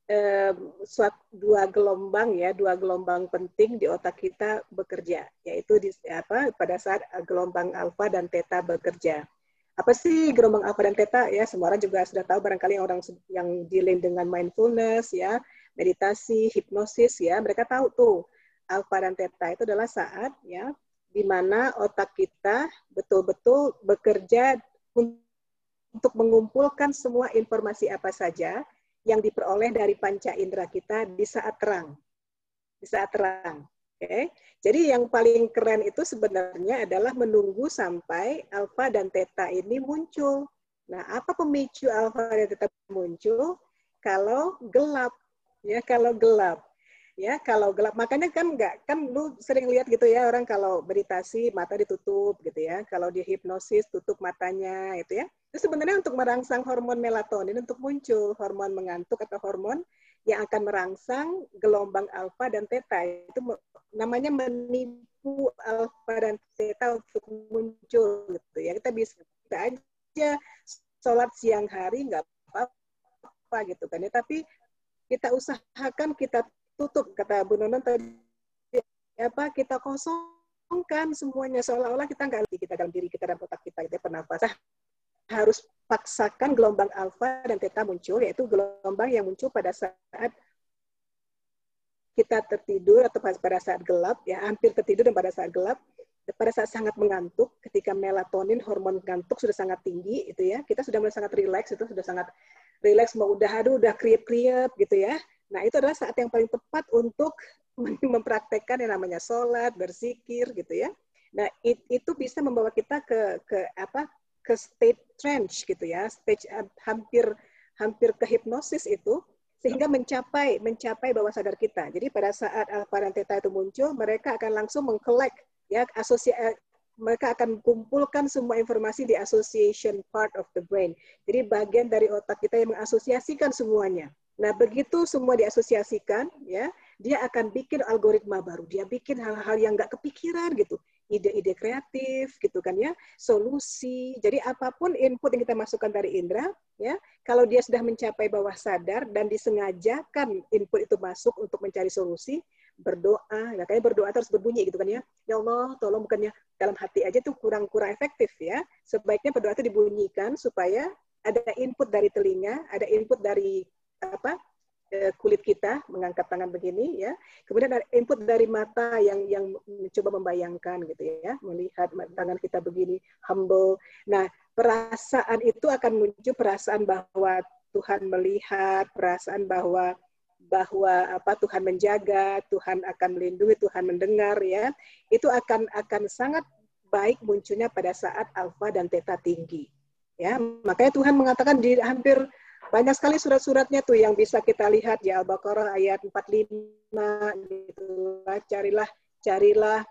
uh, suat dua gelombang ya dua gelombang penting di otak kita bekerja yaitu di apa pada saat gelombang alfa dan theta bekerja. Apa sih gelombang alfa dan theta ya semua orang juga sudah tahu barangkali orang yang dealing dengan mindfulness ya meditasi hipnosis ya mereka tahu tuh alfa dan theta itu adalah saat ya di mana otak kita betul-betul bekerja untuk mengumpulkan semua informasi apa saja yang diperoleh dari panca indera kita di saat terang di saat terang oke? Jadi yang paling keren itu sebenarnya adalah menunggu sampai alfa dan theta ini muncul. Nah, apa pemicu alfa dan theta muncul? Kalau gelap, ya kalau gelap. Ya kalau gelap makanya kan nggak kan lu sering lihat gitu ya orang kalau meditasi mata ditutup gitu ya. Kalau dia hipnosis tutup matanya itu ya. Itu sebenarnya untuk merangsang hormon melatonin untuk muncul hormon mengantuk atau hormon yang akan merangsang gelombang alfa dan theta itu namanya menipu alfa dan theta untuk muncul gitu ya. Kita bisa kita aja sholat siang hari nggak apa-apa gitu kan ya. Tapi kita usahakan kita tutup kata Bu Nonon tadi. Apa kita kosongkan semuanya. Seolah-olah kita nggak kita dalam diri kita dan otak kita itu pernapasan harus paksakan gelombang alfa dan theta muncul yaitu gelombang yang muncul pada saat kita tertidur atau pada saat gelap ya hampir tertidur dan pada saat gelap. Pada saat sangat mengantuk ketika melatonin hormon ngantuk sudah sangat tinggi itu ya. Kita sudah mulai sangat rileks itu sudah sangat rileks mau udah aduh udah kriep kriep gitu ya Nah, itu adalah saat yang paling tepat untuk mempraktekkan yang namanya sholat, berzikir, gitu ya. Nah, it, itu bisa membawa kita ke ke apa? ke state trance gitu ya, stage uh, hampir hampir ke hipnosis itu sehingga mencapai mencapai bawah sadar kita. Jadi pada saat theta itu muncul, mereka akan langsung mengkolek ya asosia eh, mereka akan kumpulkan semua informasi di association part of the brain. Jadi bagian dari otak kita yang mengasosiasikan semuanya. Nah, begitu semua diasosiasikan, ya, dia akan bikin algoritma baru. Dia bikin hal-hal yang nggak kepikiran gitu, ide-ide kreatif gitu kan ya, solusi. Jadi apa pun input yang kita masukkan dari indera, ya, kalau dia sudah mencapai bawah sadar dan disengajakan input itu masuk untuk mencari solusi, berdoa, ya kayak berdoa terus berbunyi gitu kan ya. Ya Allah, tolong bukannya dalam hati aja tuh kurang-kurang efektif ya. Sebaiknya berdoa itu dibunyikan supaya ada input dari telinga, ada input dari apa eh, kulit kita mengangkat tangan begini ya. Kemudian ada input dari mata yang yang mencoba membayangkan gitu ya. Melihat tangan kita begini humble. Nah perasaan itu akan muncul perasaan bahwa Tuhan melihat perasaan bahwa bahwa apa Tuhan menjaga Tuhan akan melindungi Tuhan mendengar ya. Itu akan akan sangat baik munculnya pada saat alfa dan theta tinggi ya. Makanya Tuhan mengatakan di hampir banyak sekali surat-suratnya tuh yang bisa kita lihat di Al-Baqarah ayat 45 gitu. Carilah carilah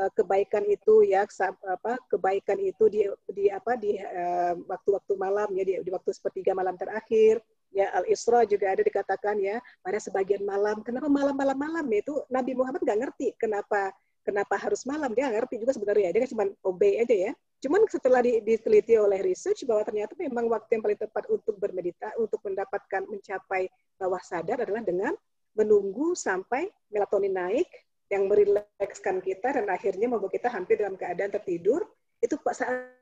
uh, kebaikan itu ya apa kebaikan itu di di apa di uh, waktu-waktu uh, malam ya di, di waktu sepertiga malam terakhir. Ya Al Isra juga ada dikatakan ya pada sebagian malam. Kenapa malam-malam malam ya? Itu Nabi Muhammad nggak ngerti kenapa kenapa harus malam. Dia ngerti juga sebenarnya. Dia kan cuma obey aja ya Cuman setelah diteliti oleh research bahwa ternyata memang waktu yang paling tepat untuk bermeditasi, untuk mendapatkan mencapai bawah sadar adalah dengan menunggu sampai melatonin naik yang merilekskan kita dan akhirnya membuat kita hampir dalam keadaan tertidur. Itu saat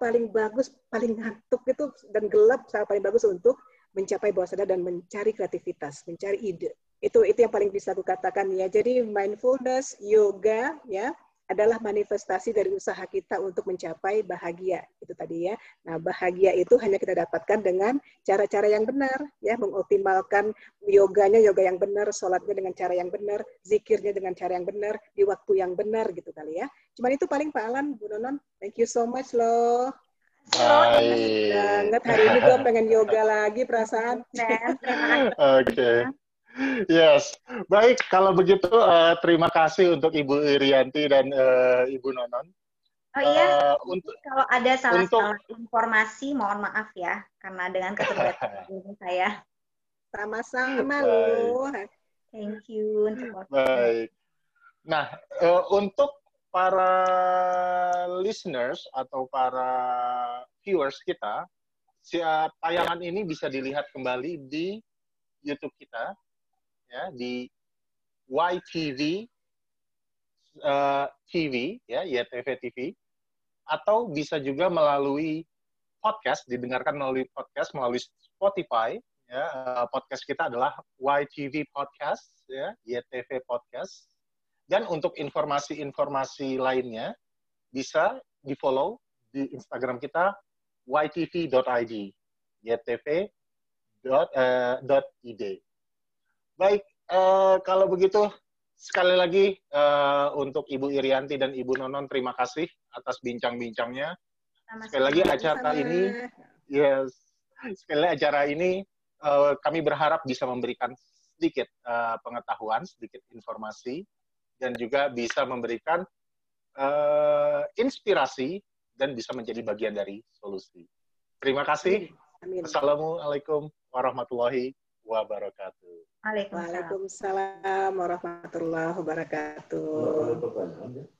paling bagus, paling ngantuk itu dan gelap saat paling bagus untuk mencapai bawah sadar dan mencari kreativitas, mencari ide. Itu itu yang paling bisa aku katakan ya. Jadi mindfulness, yoga ya, adalah manifestasi dari usaha kita untuk mencapai bahagia itu tadi ya. Nah, bahagia itu hanya kita dapatkan dengan cara-cara yang benar ya, mengoptimalkan yoganya yoga yang benar, sholatnya dengan cara yang benar, zikirnya dengan cara yang benar, di waktu yang benar gitu kali ya. Cuman itu paling Pak Alan, Bu Nonon. Thank you so much loh. Hai. Banget hari ini gue pengen yoga lagi perasaan. Oke. Okay. Yes, baik. Kalau begitu, uh, terima kasih untuk Ibu Irianti dan uh, Ibu Nonon. Oh iya, uh, untuk kalau ada salah-salah untuk... informasi, mohon maaf ya, karena dengan keterbatasan saya. Sama-sama loh. Thank you untuk Baik. Nah, uh, untuk para listeners atau para viewers kita, tayangan ini bisa dilihat kembali di YouTube kita ya di YTV uh, TV ya YTV TV atau bisa juga melalui podcast didengarkan melalui podcast melalui Spotify ya uh, podcast kita adalah YTV podcast ya YTV podcast. Dan untuk informasi-informasi lainnya bisa di follow di Instagram kita ytv.id ytv.id Baik, uh, kalau begitu sekali lagi uh, untuk Ibu Irianti dan Ibu Nonon terima kasih atas bincang-bincangnya. Sekali lagi acara sama. ini, yes, sekali lagi acara ini uh, kami berharap bisa memberikan sedikit uh, pengetahuan, sedikit informasi, dan juga bisa memberikan uh, inspirasi dan bisa menjadi bagian dari solusi. Terima kasih. Amin. Assalamualaikum warahmatullahi wabarakatuh. Waalaikumsalam warahmatullahi wabarakatuh.